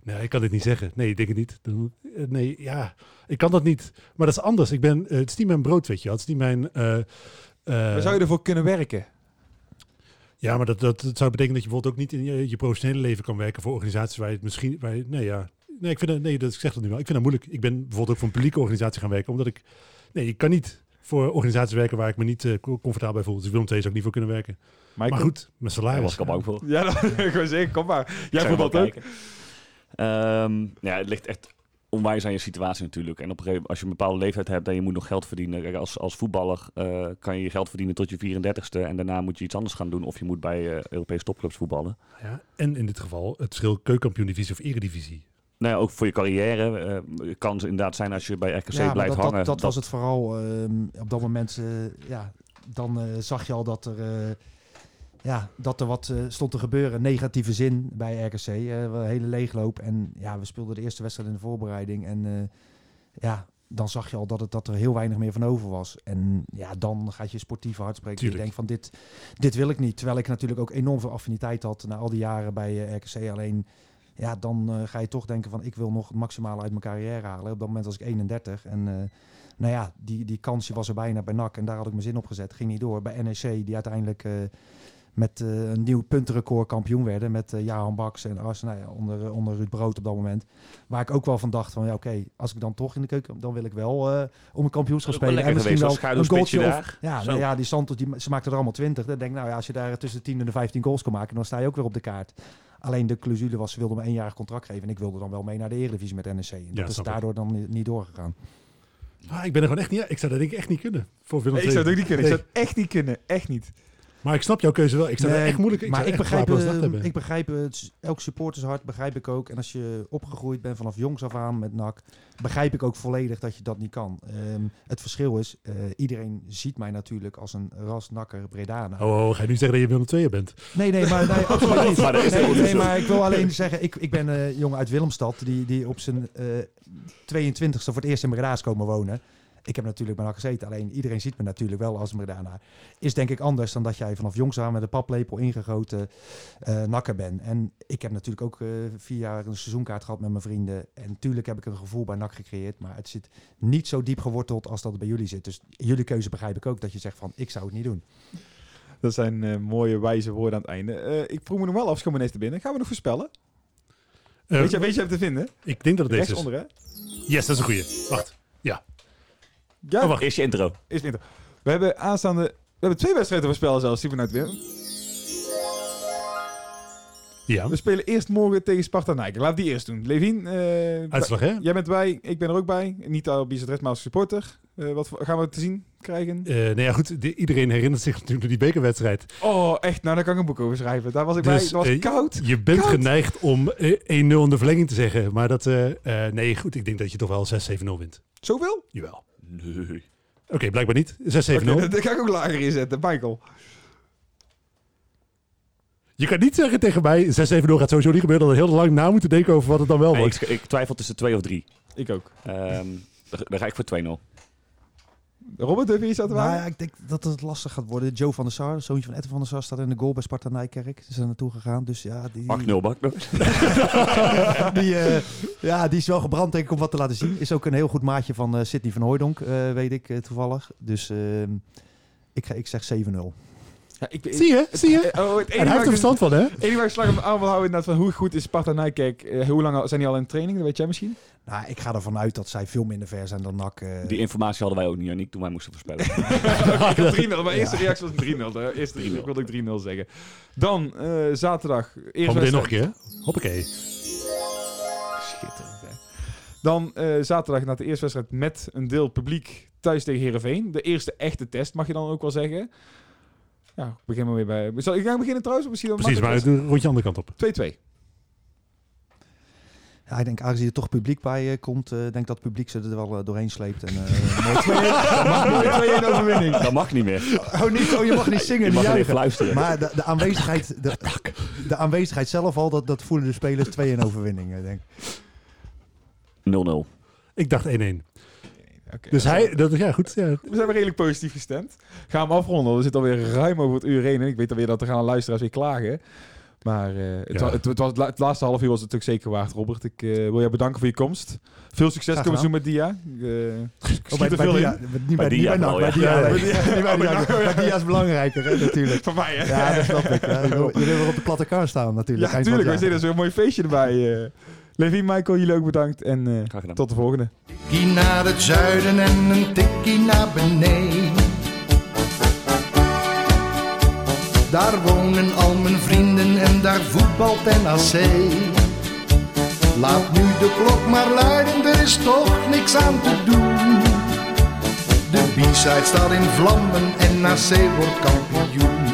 nee, ik kan dit niet zeggen. Nee, ik denk het niet. Eh, nee, ja, ik kan dat niet. Maar dat is anders. Ik ben, eh, het is niet mijn brood, weet je. Het is niet mijn... eh, Waar zou je ervoor kunnen werken? ja, maar dat, dat, dat zou betekenen dat je bijvoorbeeld ook niet in je, je professionele leven kan werken voor organisaties waar je het misschien... Waar je, nee, ja. Nee, ik vind dat, nee, dat, ik zeg dat nu wel. Ik vind dat moeilijk. Ik ben bijvoorbeeld ook voor een publieke organisatie gaan werken, omdat ik... Nee, ik kan niet voor organisaties werken waar ik me niet eh, co- comfortabel bij voel. Dus Willem II zou ik niet voor kunnen werken. Maar, Maar goed, mijn salaris. was ik al bang voor. Ja, dat wil ik gewoon zeggen, kom maar. Jij Ik voetbalt wel ook. Ehm, ja, het ligt echt onwijs aan je situatie natuurlijk. En op een gegeven moment, als je een bepaalde leeftijd hebt en je moet nog geld verdienen. Kijk, als, als voetballer eh, kan je je geld verdienen tot je 34ste. En daarna moet je iets anders gaan doen. Of je moet bij eh, Europese topclubs voetballen. Ja, en in dit geval het verschil keukenkampioen-divisie of eredivisie. Nou ja, ook voor je carrière eh, kan het inderdaad zijn als je bij RKC Ja, blijft dat, hangen. dat, dat was het vooral. ehm, op dat moment, eh, ja, dan eh, zag je al dat er, eh, ja, dat er wat stond te gebeuren. Negatieve zin bij RKC. eh, een hele leegloop. En ja, we speelden de eerste wedstrijd in de voorbereiding. En eh, ja, dan zag je al dat, het, dat er heel weinig meer van over was. En ja, dan gaat je sportieve hart spreken. Je denkt van dit, dit wil ik niet. Terwijl ik natuurlijk ook enorm veel affiniteit had na al die jaren bij RKC. Alleen ja, dan eh, ga je toch denken van ik wil nog het maximale uit mijn carrière halen. Op dat moment was ik 31 en eh, nou ja, die, die kansje was er bijna bij NAC en daar had ik mijn zin op gezet. Ging niet door. Bij NEC die uiteindelijk eh, met een nieuw puntenrecord kampioen werden met eh Jahan Baks en Ars, nou ja, onder, onder Ruud Brood op dat moment. Waar ik ook wel van dacht van ja oké, als ik dan toch in de keuken, dan wil ik wel om een kampioenschap wel spelen. lekker geweest, als een goaltje of, ja, nou ja, die Santos, die, ze maakten er allemaal 20. Dan denk ik, nou ja, als je daar tussen de 10 en de 15 goals kon maken, dan sta je ook weer op de kaart. Alleen de clausule was, ze wilden me een eenjarig contract geven. En ik wilde dan wel mee naar de Eredivisie met NEC. En dat is ik. daardoor dan ni- niet doorgegaan. Ah, ik ben er gewoon echt niet... Ik zou dat denk ik echt niet kunnen. Voor Willem Ik zou het ook niet kunnen. Ik zou het echt niet kunnen. Echt niet. Maar ik snap jouw keuze wel. Ik dat Nee, echt moeilijk... Ik maar ik echt begrijp, eh, hebben. ik begrijp het. Elk supportershart begrijp ik ook. En als je opgegroeid bent vanaf jongs af aan met NAC, begrijp ik ook volledig dat je dat niet kan. Ehm, het verschil is, eh, iedereen ziet mij natuurlijk als een rasnakker Bredana. Oh, oh, ga je nu zeggen dat je Willem II bent? Nee, nee, maar nee, absoluut niet. Maar nee, nee, zo. maar ik wil alleen zeggen, ik, ik ben een jongen uit Willemstad die, die op zijn eh 22e voor het eerst in Breda is komen wonen. Ik heb natuurlijk bij NAC gezeten, alleen iedereen ziet me natuurlijk wel als een Bredana. Is denk ik anders dan dat jij vanaf jongs aan met een paplepel ingegoten eh nakker bent. En ik heb natuurlijk ook eh, vier jaar een seizoenkaart gehad met mijn vrienden. En natuurlijk heb ik een gevoel bij NAC gecreëerd, maar het zit niet zo diep geworteld als dat het bij jullie zit. Dus jullie keuze begrijp ik ook, dat je zegt van, ik zou het niet doen. Dat zijn eh, mooie, wijze woorden aan het einde. Eh, ik vroeg me nog wel af, schoon meneer te binnen. Gaan we nog voorspellen? Weet, je, weet je hem te vinden? Ik denk dat het deze Rechts is. onder, hè? Yes, dat is een goeie. Wacht. Ja, Oh, wacht. Eerst je intro. is niet. We hebben aanstaande... We hebben twee wedstrijden te voorspellen zelfs, die vanuit weer. Ja, We spelen eerst morgen tegen Sparta Nijken. Laten we die eerst doen. Levien, eh, uitslag hè? jij bent bij, ik ben er ook bij. Niet al Bizet maar als supporter. Eh, wat gaan we te zien krijgen? Nee, ja, goed. de- iedereen herinnert zich natuurlijk die bekerwedstrijd. Oh, echt? Nou, daar kan ik een boek over schrijven. Daar was ik bij. Dus, Het was eh, koud. Je bent Koud. geneigd om eh, 1-0 in de verlenging te zeggen. Maar dat... nee, goed. Ik denk dat je toch wel 6-7-0 wint. Zoveel? Jawel. Nee. Oké, blijkbaar niet. 6-7-0. Oké, dat ga ik ook lager inzetten. Michael. Je kan niet zeggen tegen mij, 6-7-0 gaat sowieso niet gebeuren. Dat we heel lang na moeten denken over wat het dan wel Nee, wordt. ik, ik twijfel tussen twee of drie. Ik ook. Ehm dan dan ga ik voor 2-0. Robert, durf je iets aan te Nou ja, ik denk dat het lastig gaat worden. Joe van der Sar, zoontje van Etten van der Sar, staat in de goal bij Sparta Nijkerk. Ze zijn naartoe gegaan, dus ja... Die, Bak 0, bak 0. die, eh, ja, die is wel gebrand denk ik om wat te laten zien. Is ook een heel goed maatje van eh Sidney van Hooijdonk, eh, weet ik toevallig. Dus ehm, ik, ga, ik zeg 7-0. Ja, ik, Zie je? Zie je? Oh, het En hij heeft er verstand van, hè? Het enige waar ik slag hem aan wil houden inderdaad van hoe goed is Sparta Nijkerk. Hoe lang al- zijn die al in training? Dat weet jij misschien? Nou, ik ga ervan uit dat zij veel minder ver zijn dan NAC. eh. Die informatie hadden wij ook niet, Yannick, toen wij moesten voorspellen. ik had 3-0. Mijn eerste Ja. reactie was 3-0. De Eerste 3-0. Ik wilde ook 3-0 zeggen. Dan eh, zaterdag. Eerste Gewoon meteen nog een wedstrijd. keer. Hoppakee. Schitterend, hè. Dan eh, zaterdag na de eerste wedstrijd met een deel publiek thuis tegen Heerenveen. De eerste echte test, mag je dan ook wel zeggen. Ja, ik begin maar weer bij... Zal ik gaan beginnen trouwens? Misschien dan Precies, maar het rondje andere kant op. is? 2-2. Ja, ik denk, aangezien er toch publiek bij eh, komt, eh, denk ik dat het publiek ze er wel eh, doorheen sleept. En, eh, mooi 2-1 mooi 2-1 overwinning. Dat mag niet meer. Oh, niet, oh, je mag niet zingen, Je niet mag alleen juichen. fluisteren. Maar de, de, aanwezigheid, de, de aanwezigheid zelf al, dat, dat voelen de spelers 2-1 overwinning, denk ik. 0-0. Ik dacht 1-1. Oké, Dus we hij, zijn- dat, ja goed. Ja. We zijn weer redelijk positief gestemd. Gaan we afronden. We zitten alweer ruim over het uur heen. En ik weet alweer dat er gaan luisteraars weer klagen. Maar eh, het, Ja. het, het was, het laatste half uur was het natuurlijk zeker waard, Robert. Ik eh, wil jou bedanken voor je komst. Veel succes gedaan. seizoen met Dia. Eh Oh, bij, bij veel Dia, niet bij, Bij niet Dia bij. Dia. Is belangrijker, hè, natuurlijk. Van mij, hè? Ja, dat snap ik. hè. Jullie weer op de platte kar staan, natuurlijk. Ja, natuurlijk. We zitten zo'n mooi feestje erbij. eh Levi, Michael, jullie ook bedankt. En eh, tot de volgende. tikkie naar het zuiden en een tikkie naar beneden. Daar wonen al mijn vrienden en daar voetbalt NAC. Laat nu de klok maar luiden, er is toch niks aan te doen. De B-side staat in vlammen en NAC wordt kampioen.